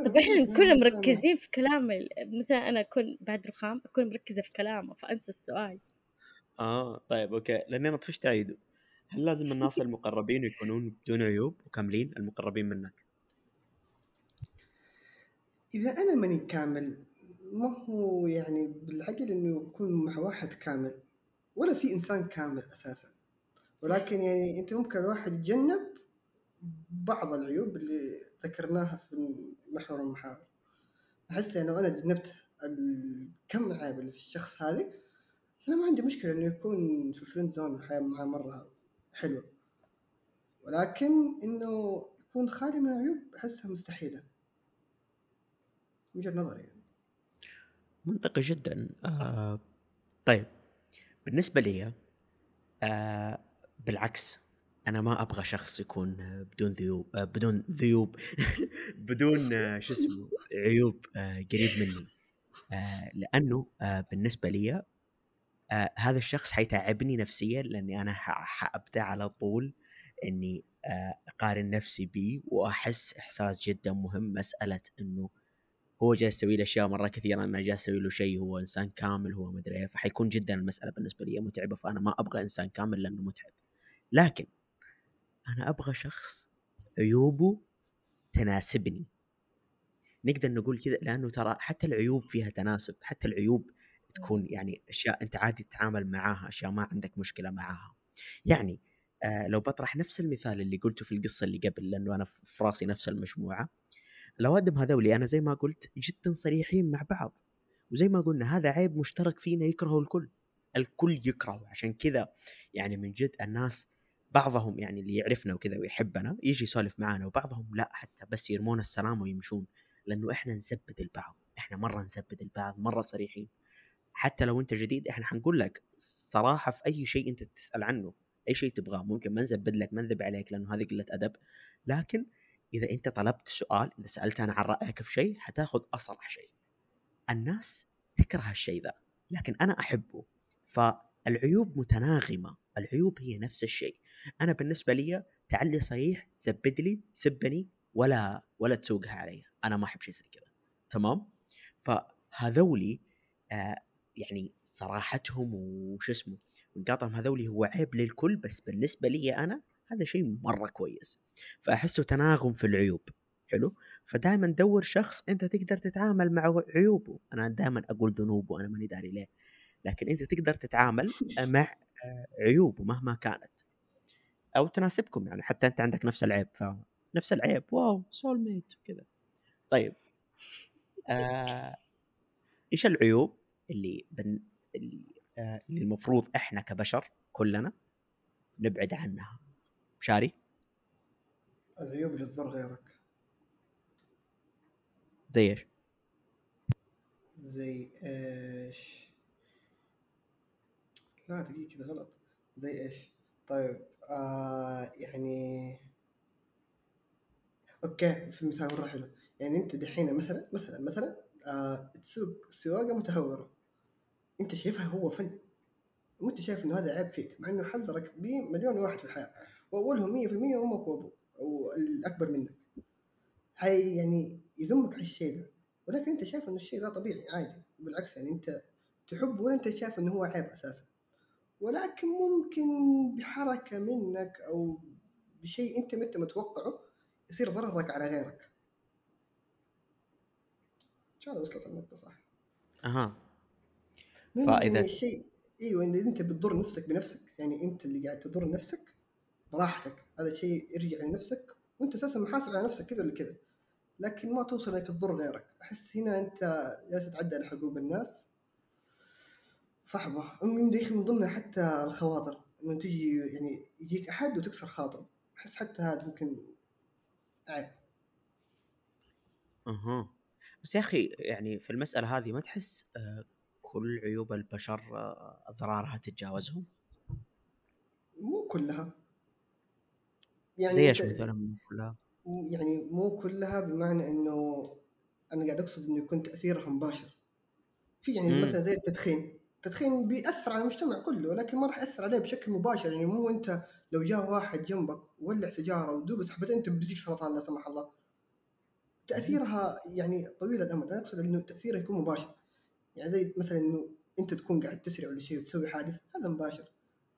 طب إحنا نكون مركزين في كلام ال- مثلا أنا أكون بعد رخام أكون مركزة في كلامه فأنسى السؤال. آه طيب أوكي. لأني أنا طفشت أعيده. هل لازم الناس المقربين يكونون بدون عيوب وكاملين؟ المقربين منك؟ إذا أنا ماني كامل ما هو يعني بالعقل إنه يكون مع واحد كامل. ولا في إنسان كامل أساسا. ولكن يعني أنت ممكن الواحد يتجنب بعض العيوب اللي ذكرناها في محور المحاور. أحس لو أنا تجنبت الكم عيب اللي في الشخص هذه. أنا ما عندي مشكلة إنه يكون في friend zone الحياة معاه مرة حلوة. ولكن إنه يكون خالي من العيوب أحسها مستحيلة. من وجهة نظري يعني. منطقي جدا. آه طيب. بالنسبة لي آه بالعكس أنا ما أبغى شخص يكون آه، بدون ذيوب آه بدون ذيوب بدون آه شو اسمه عيوب آه قريب مني. آه لأنه آه بالنسبة لي آه هذا الشخص حيتعبني نفسيا لأني أنا حأبدأ على طول إني آه أقارن نفسي بيه وأحس إحساس جدا مهم مسألة إنه هو جالس يسوي لي أشياء مرة كثيرة أنا جالس أسوي له شيء هو إنسان كامل هو مدري إيه. فحيكون جدا المسألة بالنسبة لي متعبة فأنا ما أبغى إنسان كامل لأنه متعب. لكن أنا أبغى شخص عيوبه تناسبني. نقدر نقول كذا لأنه ترى حتى العيوب فيها تناسب حتى العيوب تكون يعني أشياء أنت عادي تتعامل معاها أشياء ما عندك مشكلة معاها. يعني آه لو بطرح نفس المثال اللي قلته في القصة اللي قبل لأنه أنا في رأسي نفس المجموعة. الاوادم هذولي أنا زي ما قلت جدا صريحين مع بعض. وزي ما قلنا هذا عيب مشترك فينا يكرهه الكل. الكل يكرهه. عشان كذا يعني من جد الناس بعضهم يعني اللي يعرفنا وكذا ويحبنا يجي يسولف معانا وبعضهم لا حتى بس يرمون السلام ويمشون. لأنه إحنا نزبد البعض. إحنا مرة نزبد البعض مرة صريحين. حتى لو أنت جديد إحنا حنقول لك صراحة في أي شيء أنت تسأل عنه أي شيء تبغاه. ممكن ما نزبد لك ما نذب عليك لأنه هذه قلة أدب. لكن إذا أنت طلبت سؤال إذا سألت أنا عن رأيك في شيء حتاخذ اصرح شيء. الناس تكره الشيء ذا لكن أنا أحبه. فالعيوب متناغمة العيوب هي نفس الشيء. أنا بالنسبة لي تعلي صريح زبد لي سبني ولا ولا تسوقها علي. أنا ما أحب شيء زي كذا. تمام؟ فهذولي آه يعني صراحتهم وش اسمه ونقاطهم هذولي هو عيب للكل بس بالنسبة لي أنا هذا شيء مرة كويس. فأحسه تناغم في العيوب. حلو؟ فدائما دور شخص أنت تقدر تتعامل مع عيوبه. أنا دائما أقول ذنوبه أنا ماني داري ليه. لكن أنت تقدر تتعامل مع آه، عيوبه مهما كانت. أو تناسبكم يعني. حتى أنت عندك نفس العيب فنفس العيب. واو سول ميت وكذا طيب. آه إيش العيوب اللي بن... اللي, آه اللي المفروض إحنا كبشر كلنا نبعد عنها؟ شاري؟ العيوب اللي تضر غيرك. زي إيش؟ زي إيش؟ لا دقيقة كذا غلط. زي إيش؟ طيب آه يعني أوكي في مثال مرة حلو. يعني أنت دحين مثلا مثلا مثلا آه تسوق سواقة متهورة. أنت شايفها هو فن. وانت شايف إنه هذا عيب فيك مع إنه حذرك به مليون واحد في الحياة. واولهم 100% أمك وابوك أو الاكبر منك. هاي يعني يذمك على الشيء ده. ولكن أنت شايف انه الشيء ده طبيعي عادي. بالعكس يعني أنت تحبه ولا أنت شايف إنه هو عيب أساسا. ولكن ممكن بحركة منك أو بشيء أنت ما أنت متوقعه يصير ضررك على غيرك. إن شاء الله وصلت النقطة صح. أها. فإذا يعني الشيء إيوه إن أنت بتضر نفسك بنفسك. يعني أنت اللي قاعد تضر نفسك. براحتك هذا الشيء يرجع لنفسك وأنت أساسا محاسب على نفسك كذا ولا كذا لكن ما توصل انك تضر غيرك. أحس هنا أنت جالس تتعدى على حقوق الناس. صعبة. من يا من ضمنها حتى الخواطر. إنه تجي يعني يجيك أحد وتكسر خاطره أحس حتى هذا ممكن عيب. أها. بس يا أخي يعني في المسألة هذه ما تحس آه، كل عيوب البشر آه، أضرارها تتجاوزهم؟ مو كلها. يعني زي إيش مثلا كلها. يعني مو كلها بمعنى انه أنا قاعد اقصد انه يكون تاثيرها مباشر. في يعني مم. مثلا زي التدخين. التدخين بيأثر على المجتمع كله لكن ما راح يأثر عليه بشكل مباشر. يعني مو انت لو جاء واحد جنبك وولع سيجارة ودوب سحبتين انت بيجيك سرطان لا سمح الله. تأثيرها يعني طويل الأمد. أنا أقصد إنه تاثيرها يكون مباشر. يعني زي مثلا إنه أنت تكون قاعد تسرع ولا شيء وتسوي حادث هذا مباشر.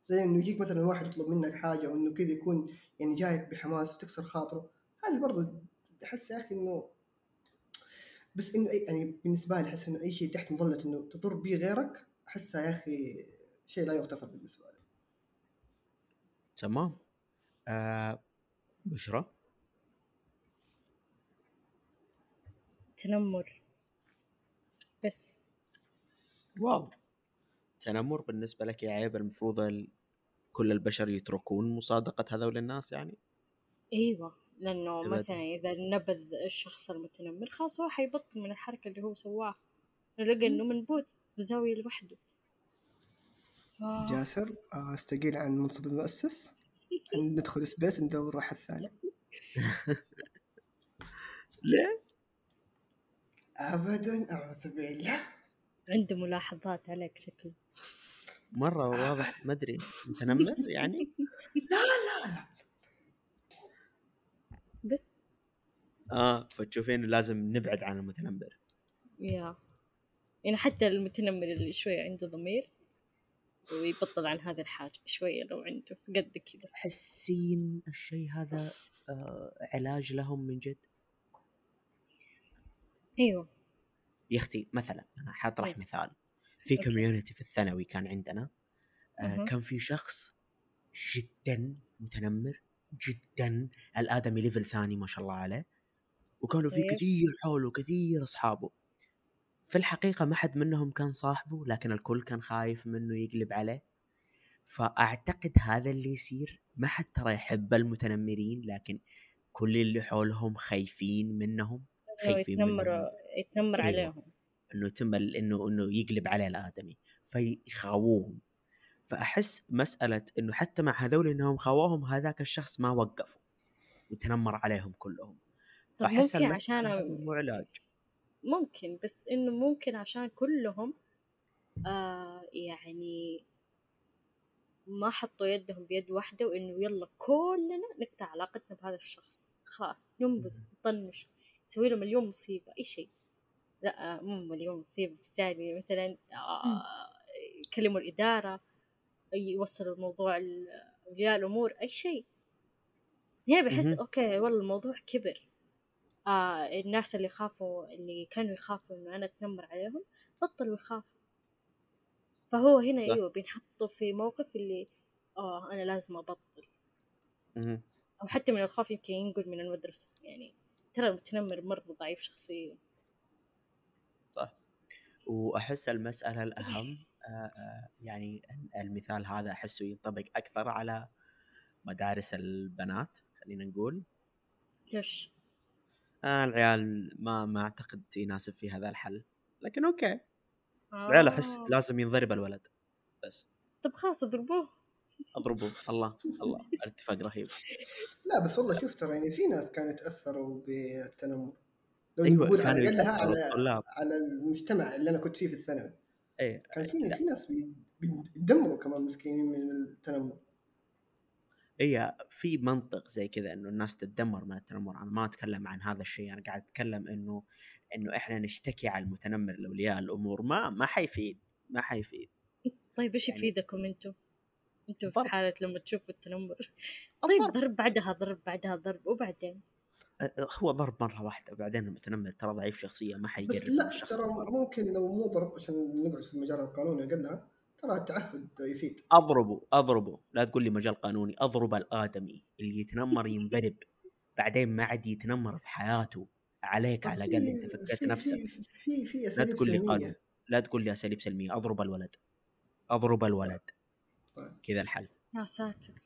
زي إنه يجيك مثلا واحد يطلب منك حاجة وانه كذا يكون يعني جايك بحماس وتكسر خاطره هذه برضو أحس يا أخي إنه بس إنه أي يعني بالنسبة لي أحس إنه أي شيء تحت مظلة إنه تضر به غيرك احسها يا أخي شيء لا يغتفر بالنسبة لي. تمام. آه بشرى. تنمر. بس. واو. تنمر بالنسبة لك يا عيب المفروض ال- كل البشر يتركون مصادقة هذول الناس يعني؟ أيوه لأنه أبد. مثلا إذا نبذ الشخص المتنمر خلاص هو حيبطل من الحركة اللي هو سواها لقى إنه منبوذ في زاوية لوحده. ف... جاسر آه، أستقيل عن منصب المؤسس؟ ندخل سبيس ندور راح الثاني ليه؟ ابدا أعوذ بالله. عنده ملاحظات عليك شكله مرة واضح ما أدري. متنمر يعني؟ بس. آه فتشوفين لازم نبعد عن المتنمر. يا. يعني حتى المتنمر اللي شوية عنده ضمير ويبطل عن هذه الحاجة شوية لو عنده قد كذا. تحسين الشيء هذا آه علاج لهم من جد؟ أيوه. يا أختي مثلا أنا حاطرح طيب. مثال. في. كوميونتي في الثانوي كان عندنا آه. كان في شخص جدا متنمر جدا الآدمي ليفل ثاني ما شاء الله عليه وكانوا في طيب. كثير حوله كثير أصحابه في الحقيقة ما حد منهم كان صاحبه لكن الكل كان خايف منه يقلب عليه فأعتقد هذا اللي يصير ما حد ترى يحب المتنمرين لكن كل اللي حولهم خايفين منهم أيوة، خايفين يتنمر منهم يتنمر أيوة. عليهم إنه تم ال- إنه إنه يقلب عليه الآدمي فيخاووهم. فأحس مسألة إنه حتى مع هذول إنهم خاووهم هذاك الشخص ما وقفوا وتنمر عليهم كلهم. فأحس ممكن عشان مو علاج. ممكن بس إنه ممكن عشان كلهم آه يعني ما حطوا يدهم بيد واحدة وإنه يلا كلنا نقطع علاقتنا بهذا الشخص. خلاص ننبذ نطنش نسوي له مليون مصيبة أي شيء. لا مو مليون مصيبة بس يعني مثلا آه يكلموا الإدارة يوصلوا الموضوع لأولياء الأمور أي شيء هنا بحس. أوكي والله الموضوع كبر آه الناس اللي خافوا اللي كانوا يخافوا إنه أنا أتنمر عليهم بطلوا يخافوا فهو هنا صح. أيوة بينحطوا في موقف اللي آه أنا لازم أبطل. أو حتى من الخوف يمكن ينقل من المدرسة يعني ترى المتنمر مرة ضعيف شخصيا وأحس المسألة الأهم آه، آه، يعني المثال هذا أحسه ينطبق أكثر على مدارس البنات خلينا نقول. ليش؟ آه العيال ما ما أعتقد يناسب في هذا الحل. لكن أوكي. العيال أحس آه. لازم ينضرب الولد. بس. طب خلاص اضربوه. اضربه الله الله. الاتفاق رهيب. لا بس والله شوف ترى يعني في ناس كانوا تاثروا بالتنمر. لو أيوه نقول كانوا على يتأثروا على الطلاب. على المجتمع اللي أنا كنت فيه في الثانوي. إيه كان في لا. في ناس بي- بيتدمروا كمان مسكينين من التنمر. هي في منطق زي كذا إنه الناس تتدمر من التنمر. أنا ما أتكلم عن هذا الشيء أنا قاعد أتكلم إنه إنه إحنا نشتكي على المتنمر لاولياء الأمور. ما ما حيفيد ما حيفيد. طيب إيش يعني- يفيدكم أنتم؟ أنتم في. حالة لما تشوفوا التنمر. طيب ضرب بعدها ضرب بعدها ضرب وبعدين؟ هو ضرب مرة واحدة بعدين المتنمر ترى ضعيف شخصية ما بس حيقرب لا من الشخص ترى. ممكن لو مو ضرب عشان نقعد في المجال القانوني اقلها ترى التعهد يفيد. أضربه أضربه. لا تقول لي مجال قانوني أضرب الآدمي اللي يتنمر ينضرب بعدين ما عاد يتنمر في حياته. عليك على الأقل أنت فكيت نفسك. في في لا تقول لي قانون لا تقول لي أساليب سلمية. أضرب الولد. أضرب الولد. طيب. كذا الحل. يا ساتر.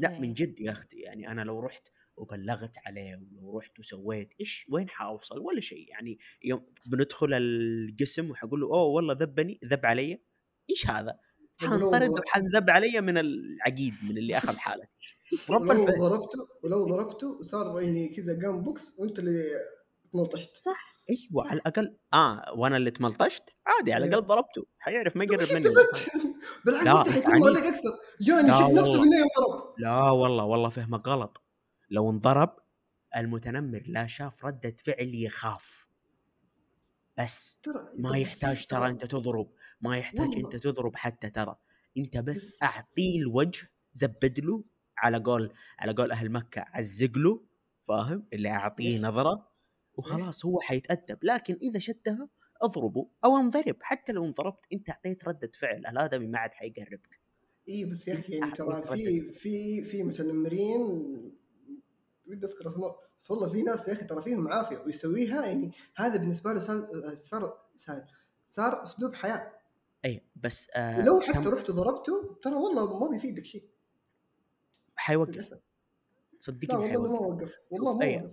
لا من جد يا أختي يعني أنا لو رحت وبلغت عليه ولو رحت وسويت إيش وين حأوصل ولا شيء يعني يوم بندخل القسم وحقول له أوه والله ذبني ذب علي إيش هذا؟ حنطرد ضرب- وحنذب علي من العقيد من اللي أخذ حالته رب ولو ضربته ولو ضربته وصار يعني كذا قام بوكس وأنت اللي تملطشت صح أيوه صح. على الأقل آه وأنا اللي تملطشت عادي على. الأقل ضربته حيعرف ما يقرب مني؟ بالعكس أنت حيكون عنيف. مولك أكثر جاني شد نفسه والله. بالنهايه انضرب لا والله والله فهمك غلط لو انضرب المتنمر لا شاف ردة فعل يخاف. بس ما يحتاج ترى أنت تضرب ما يحتاج. أنت تضرب حتى ترى. أنت بس اعطيه الوجه زبد له على قول على قول أهل مكة عزق له فاهم؟ اللي أعطيه. نظرة وخلاص هو حيتأدب. لكن إذا شدها اضربه أو انضرب. حتى لو انضربت أنت أعطيت ردة فعل. الادمي ما عاد حيقربك؟ اي بس يا أخي يعني ترى في. في في متنمرين ودي اذكر اسماء بس والله في ناس يا أخي ترى فيهم عافية ويسويها يعني هذا بالنسبة له صار صار صار, صار أسلوب حياة. أي بس آه ولو حتى كم- رحت وضربته ترى والله ما بيفيدك شيء. حيوقف. للأسف. لا صدقني والله ما وقف. والله ما. وقف.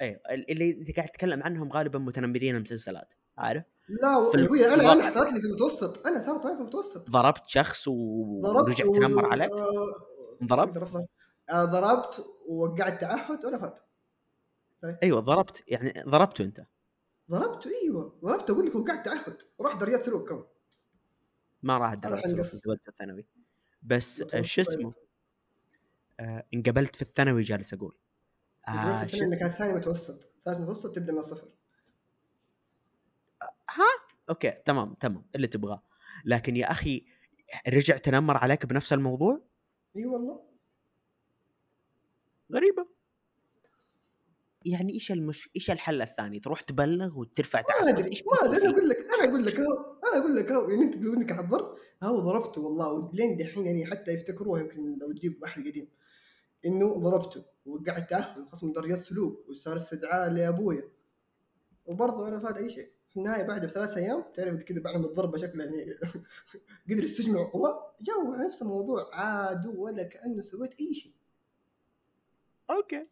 أيوه اللي انت قاعد تتكلم عنهم غالبا متنمرين المسلسلات عارف؟ لا في يا أبوي أنا. أنا صارت لي في المتوسط. أنا صارت معي في المتوسط. ضربت شخص و... ضربت ورجع و- تنمر عليك؟ انضربت. آه، ضربت ووقعت تعهد ورفضت أيوه ضربت. يعني ضربته أنت. ضربته أيوه. ضربته أقول لك وقعت تعهد. وراح دريات سلوك كمان ما راح. كنت ولد في الثانوي. بس آه، شو اسمه؟ آه انقبلت في الثانوي جالس أقول. آه آه في؟ انك ثاني متوسط. ثالث متوسط تبدأ من الصفر. أوكي تمام تمام اللي تبغاه. لكن يا أخي رجع تنمر عليك بنفس الموضوع؟ إي والله. غريبة. يعني إيش المش إيش الحل الثاني؟ تروح تبلغ وترفع ما تعهد أدري إيش ما أدري أنا؟ أقول لك أنا أقول لك أهو أنا أقول لك أهو يعني أنت تقول إنك حضرت أهو ضربته والله ولين دحين يعني حتى يفتكروها يمكن لو تجيب احد قديم. إنه ضربته وقعت تعهد وخصم درجات سلوك وصار استدعاء لأبويا. وبرضه ولا فاد أي شيء. في النهاية بعد بثلاث أيام تعرف كذا بعد ما الضربه شكلها يعني قدر يستجمع قوة جو نفس الموضوع عاد ولا كأنه سويت أي شيء. okay.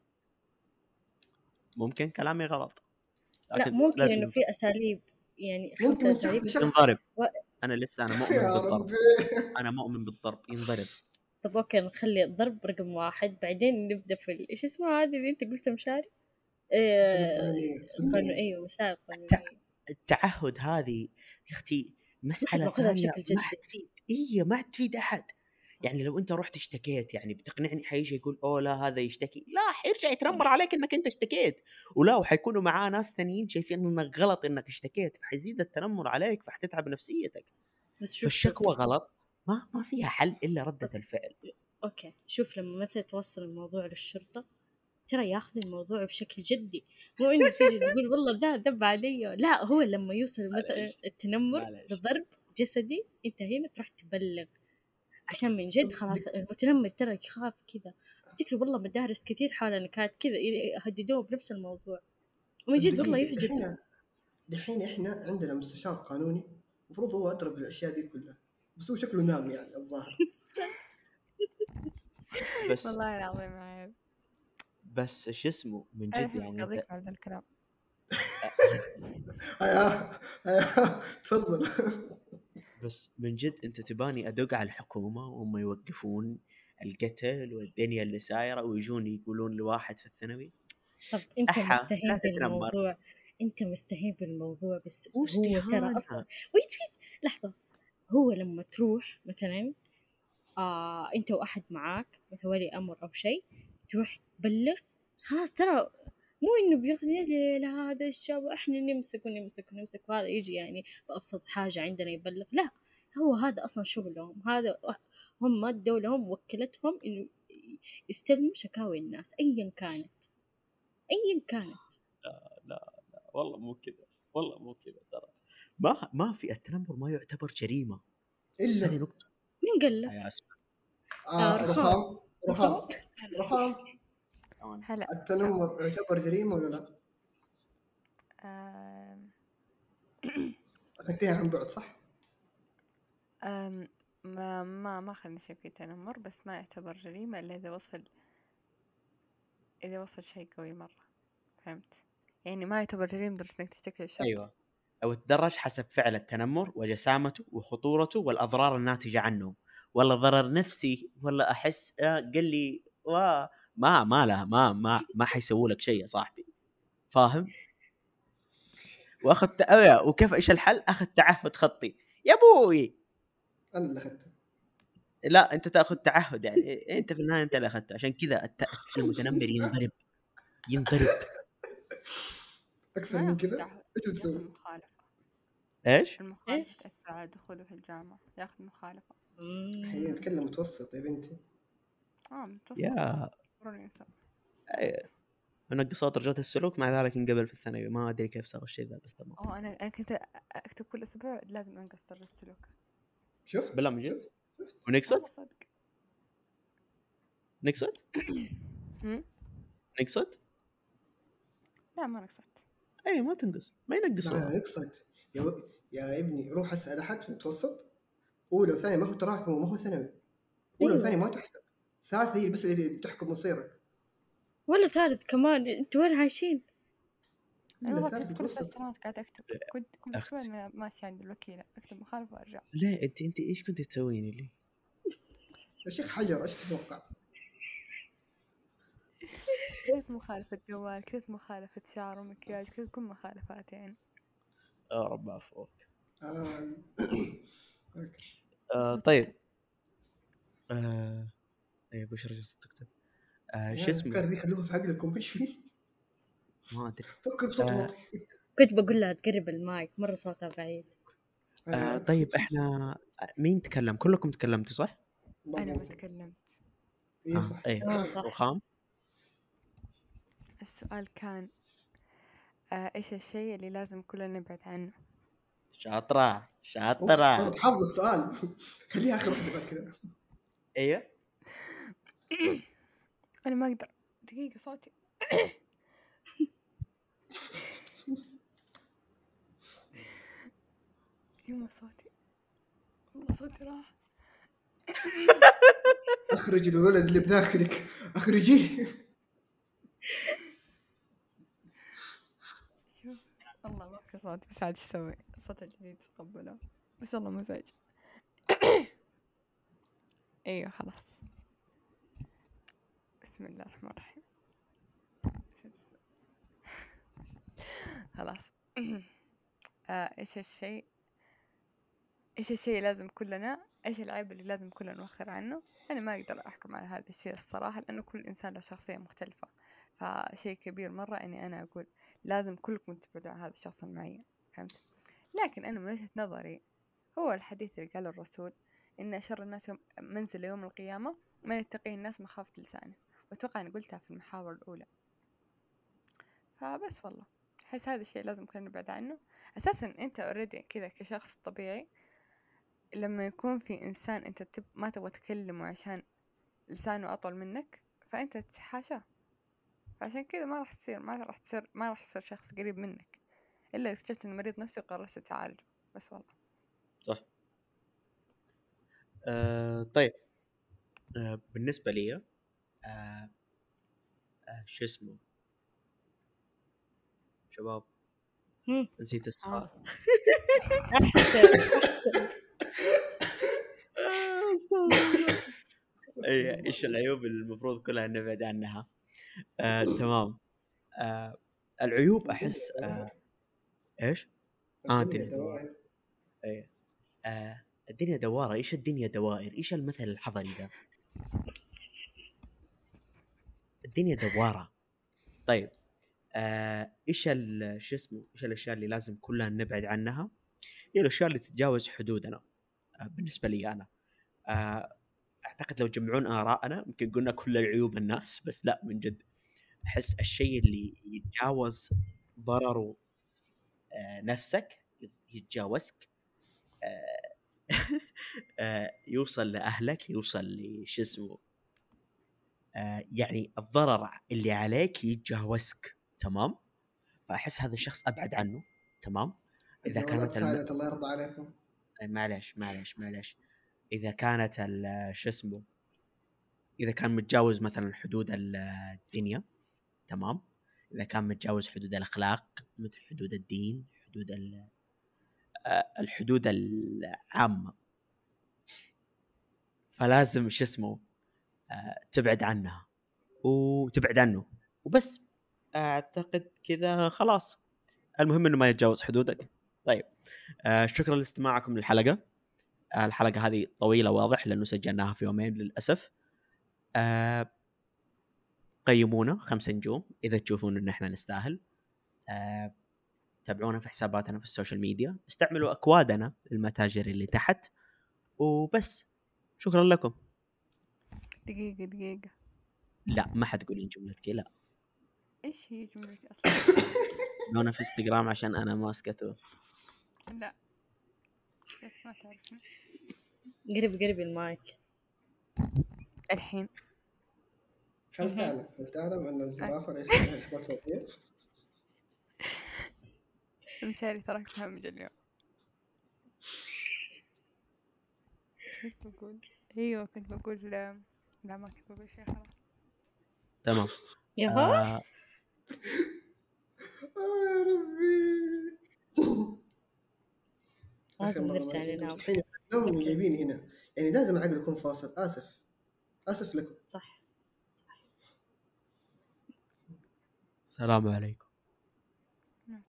ممكن كلامي غلط. لا ممكن لازم إنه في أساليب يعني ممكن خمسة أساليب. ينضرب. و- أنا لسه أنا مؤمن بالضرب. أنا مؤمن بالضرب. ينضرب. طب okay نخلي الضرب رقم واحد. بعدين نبدأ في ال- إيش اسمه هذه اللي أنت قلتها مشاري؟ قانون أيوه مسائل قانونيه التعهد هذه يا أختي مسألة ثانية. ما. تفيد. اي ما تفيد أحد. يعني لو أنت رحت اشتكيت يعني بتقنعني حيجي يقول أوه لا هذا يشتكي لا حيرجع يتنمر عليك إنك أنت اشتكيت ولا وحيكونوا معاه ناس ثانيين شايفين انك غلط إنك اشتكيت فحيزيد التنمر عليك فحتتعب نفسيتك بس شوف فالشكوى شوف. غلط ما ما فيها حل إلا ردة الفعل أوكي شوف لما مثلا توصل الموضوع للشرطة ترى ياخذ الموضوع بشكل جدي مو إنه تيجي تقول والله ده ذب علي لا هو لما يوصل مثلا. التنمر. لضرب جسدي أنت هنا تروح تبلغ عشان من جد خلاص المتنمر ترى يخاف كذا. أفتكر والله مدارس كثير حولنا كانت كذا يهددوه بنفس الموضوع. ومن جد والله يحجدوا دحين إحنا عندنا مستشار قانوني. المفروض هو ادرى بالاشياء دي كلها. بس هو شكله نام يعني الظاهر. بس والله العظيم عيب. بس شو اسمه من جد يعني أقضيك أنت- على ذا الكلام. هيا هيا تفضل. بس من جد أنت تباني أدق على الحكومة وهم يوقفون القتل والدنيا اللي سايرة ويجون يقولون لواحد في الثانوي طب أنت مستهين. بالموضوع أنت مستهين بالموضوع بس مو هو ترى. أصلا ويت ويت لحظة هو لما تروح مثلا آه أنت وأحد معاك مثل ولي أمر أو شيء تروح تبلغ خلاص ترى مو إنه بياخذ يا ليل هذا الشاب إحنا نمسك ونمسك ونمسك وهذا يجي يعني بأبسط حاجة عندنا يبلغ. لا هو هذا أصلا شغلهم. هذا هم الدولة هم وكلتهم إنه يستلموا شكاوي الناس ايا كانت. ايا كانت. والله مو كذا. والله مو كذا ترى. ما ما في التنمر ما يعتبر جريمة. هذه الا نقطة. مين قال لك؟ يا اسمع آه، رخام رخام رخام كمان. هلا. التنمر يعتبر جريمة ولا لا؟ اخذتيها عن بعد صح؟ ما ما ما أخذنا شيء في تنمر بس ما يعتبر جريمة إلا إذا وصل إذا وصل شيء قوي مرة. فهمت؟ يعني ما يعتبر جريمة لدرجة إنك تشتكي للشرطة أيوه. أو تدرج حسب فعل التنمر وجسامته وخطورته والأضرار الناتجة عنه. ولا ضرر نفسي ولا أحس آه قال لي وا ما ما له ما ما ما حيسووا لك شيء يا صاحبي. فاهم؟ واخذ ت- وكيف إيش الحل؟ اخذ تعهد خطي. يا أبوي! أنا اللي أخذته. لا أنت تأخذ تعهد يعني. أنت في النهاية أنت اللي أخذته. عشان كذا الت- المتنمر ينضرب. ينضرب. أكثر من كذا؟ إيش بتسوي؟ مخالفة. إيش؟ المخالفة إيش؟ تأثر على دخوله في الجامعة. ياخذ مخالفة. هي نتكلم متوسط يا بنتي. آه متوسط. يا مرة ينسى أي. منقصات درجات السلوك مع ذلك انقبل في الثانوي ما أدري كيف صار الشيء ذا بس تمام آه أنا أنا كنت أكتب كل أسبوع لازم أنقص درجة سلوك شفت؟ بالله من جد؟ شفت؟ ونقصت؟ صدق نقصت؟ هم؟ نقصت؟ لا ما نقصت أي ما تنقص ما لا ينقصوا نقصت يا, و... يا ابني روح اسأل أحد في المتوسط أولى وثانية ما هو تراكم وما هو ثانوي أولى أيوة. وثانية ما تحسب ثالثه هي بس اللي تحكم مصيرك. ولا ثالث كمان أنتوا وين عايشين؟ أنا والله كنت كل ثلاث متوسط سنوات قاعد اكتب كنت كل أنا ماشي عند الوكيلة. أكتب مخالفة وأرجع. ليه انت أنت إيش كنت تسوين اللي؟ يا شيخ حجر إيش تتوقع؟ كتبت مخالفة جوال كتبت مخالفة شعر ومكياج كتبت كل مخالفات يعني. يا رب عفوك آه... آه طيب. آه اي بشرى جالسة تكتب آه شو اسمه؟ الأفكار دي خلوها في عقلكم إيش في؟ ما أدري. فكر بصوت آه. واطي. كنت بقول لها تقرب المايك مرة صوتها بعيد. آه طيب إحنا مين تكلم؟ كلكم تكلمتوا صح؟ أنا ما تكلمت. أيوه صح. اي آه صح. رخام السؤال كان آه إيش الشيء اللي لازم كلنا نبعد عنه؟ شاطرة شاطرة. حافظ السؤال. خليها آخر واحدة بعد كذا أيوه أنا ما أقدر. دقيقة صوتي. يما صوتي. والله صوتي راح. أخرج الولد اللي بداخلك. اخرجيه شوف. والله ما في صوت. بس عاد أسوي الصوت الجديد تقبله. بس والله مزعج. إيوه خلاص. بسم الله الرحمن الرحيم. خلاص. آه إيش الشيء إيش الشيء لازم كلنا؟ إيش العيب اللي لازم كلنا نوخر عنه؟ أنا ما أقدر أحكم على هذا الشيء الصراحة لأنه كل إنسان له شخصية مختلفة. فشيء كبير مرة إني أنا أقول لازم كلكم تبعدوا عن هذا الشخص المعين فهمت؟ لكن أنا من وجهة نظري هو الحديث اللي قاله الرسول إن شر الناس منزل يوم القيامة من يتقيه الناس مخافة لسانه. وأتوقع أني قلتها في المحاور الأولى. فبس والله أحس هذا الشيء لازم كلنا نبعد عنه. أساسا أنت اوريدي كذا كشخص طبيعي. لما يكون في إنسان أنت تب ما تبغى تكلمه عشان لسانه أطول منك فأنت تتحاشاه. فعشان كذا ما راح تصير ما راح تصير ما راح يصير شخص قريب منك. إلا إذا اكتشفت إنه مريض نفسي وقررت تعالجه. بس والله. صح. آه طيب. آه بالنسبة لي آه آه شو اسمه؟ شباب. نسيت السؤال اي إيش العيوب اللي المفروض كلها نبعد عنها. آه تمام. آه العيوب أحس آه إيش؟ آه، الدنيا الدنيا دوائر. إيه. آه الدنيا دوارة إيش الدنيا دوائر؟ إيش المثل الحضري ذا الدنيا دوارة. طيب آه إيش شو اسمه إيش الأشياء اللي لازم كلنا نبعد عنها؟ هي الأشياء اللي تتجاوز حدودنا آه بالنسبة لي أنا. آه أعتقد لو جمعون آرائنا يمكن قلنا كل العيوب الناس بس لا من جد. أحس الشيء اللي يتجاوز ضرره آه نفسك يتجاوزك آه، آه، يوصل لأهلك يوصل لش اسمه يعني الضرر اللي عليك يتجاوزك تمام؟ فأحس هذا الشخص أبعد عنه تمام؟ إذا كانت الم... الله يرضى عليكم. آه، معلش معلش معلش إذا كانت ال- شو اسمه إذا كان متجاوز مثلا حدود ال- الدنيا تمام؟ إذا كان متجاوز حدود الأخلاق حدود الدين حدود ال- آه، الحدود العامة. فلازم شو اسمه آه، تبعد عنها. وتبعد عنه. وبس. أعتقد كذا خلاص. المهم إنه ما يتجاوز حدودك. طيب. آه شكرا لاستماعكم للحلقة. آه الحلقة هذه طويلة واضح لأنه سجلناها في يومين للأسف. آه قيمونا خمسة نجوم إذا تشوفون إن إحنا نستاهل. تابعونا في حساباتنا في السوشيال ميديا. استعملوا أكوادنا المتاجر اللي تحت. وبس. شكرا لكم. دقيقة دقيقة. لا ما حتقولين جملتك لا. إيش هي جملتي أصلا؟ أنا في إنستغرام عشان أنا ماسكته. لا. كيف ما تعرفني قرب قرب المايك. الحين. هل تعلم هل تعلم أن الزرافة ليس لها احداث صوتيه؟ مشاري تراك همج اليوم. كيف بقول؟ أيوه كنت بقول لا ما كنت بقول شيء خلاص. تمام. ياهو. آه آه يا ربي. لازم نرجع. الحين النوم جايبين هنا. يعني لازم العقل يكون فاصل. آسف. آسف لكم. صح. السلام عليكم.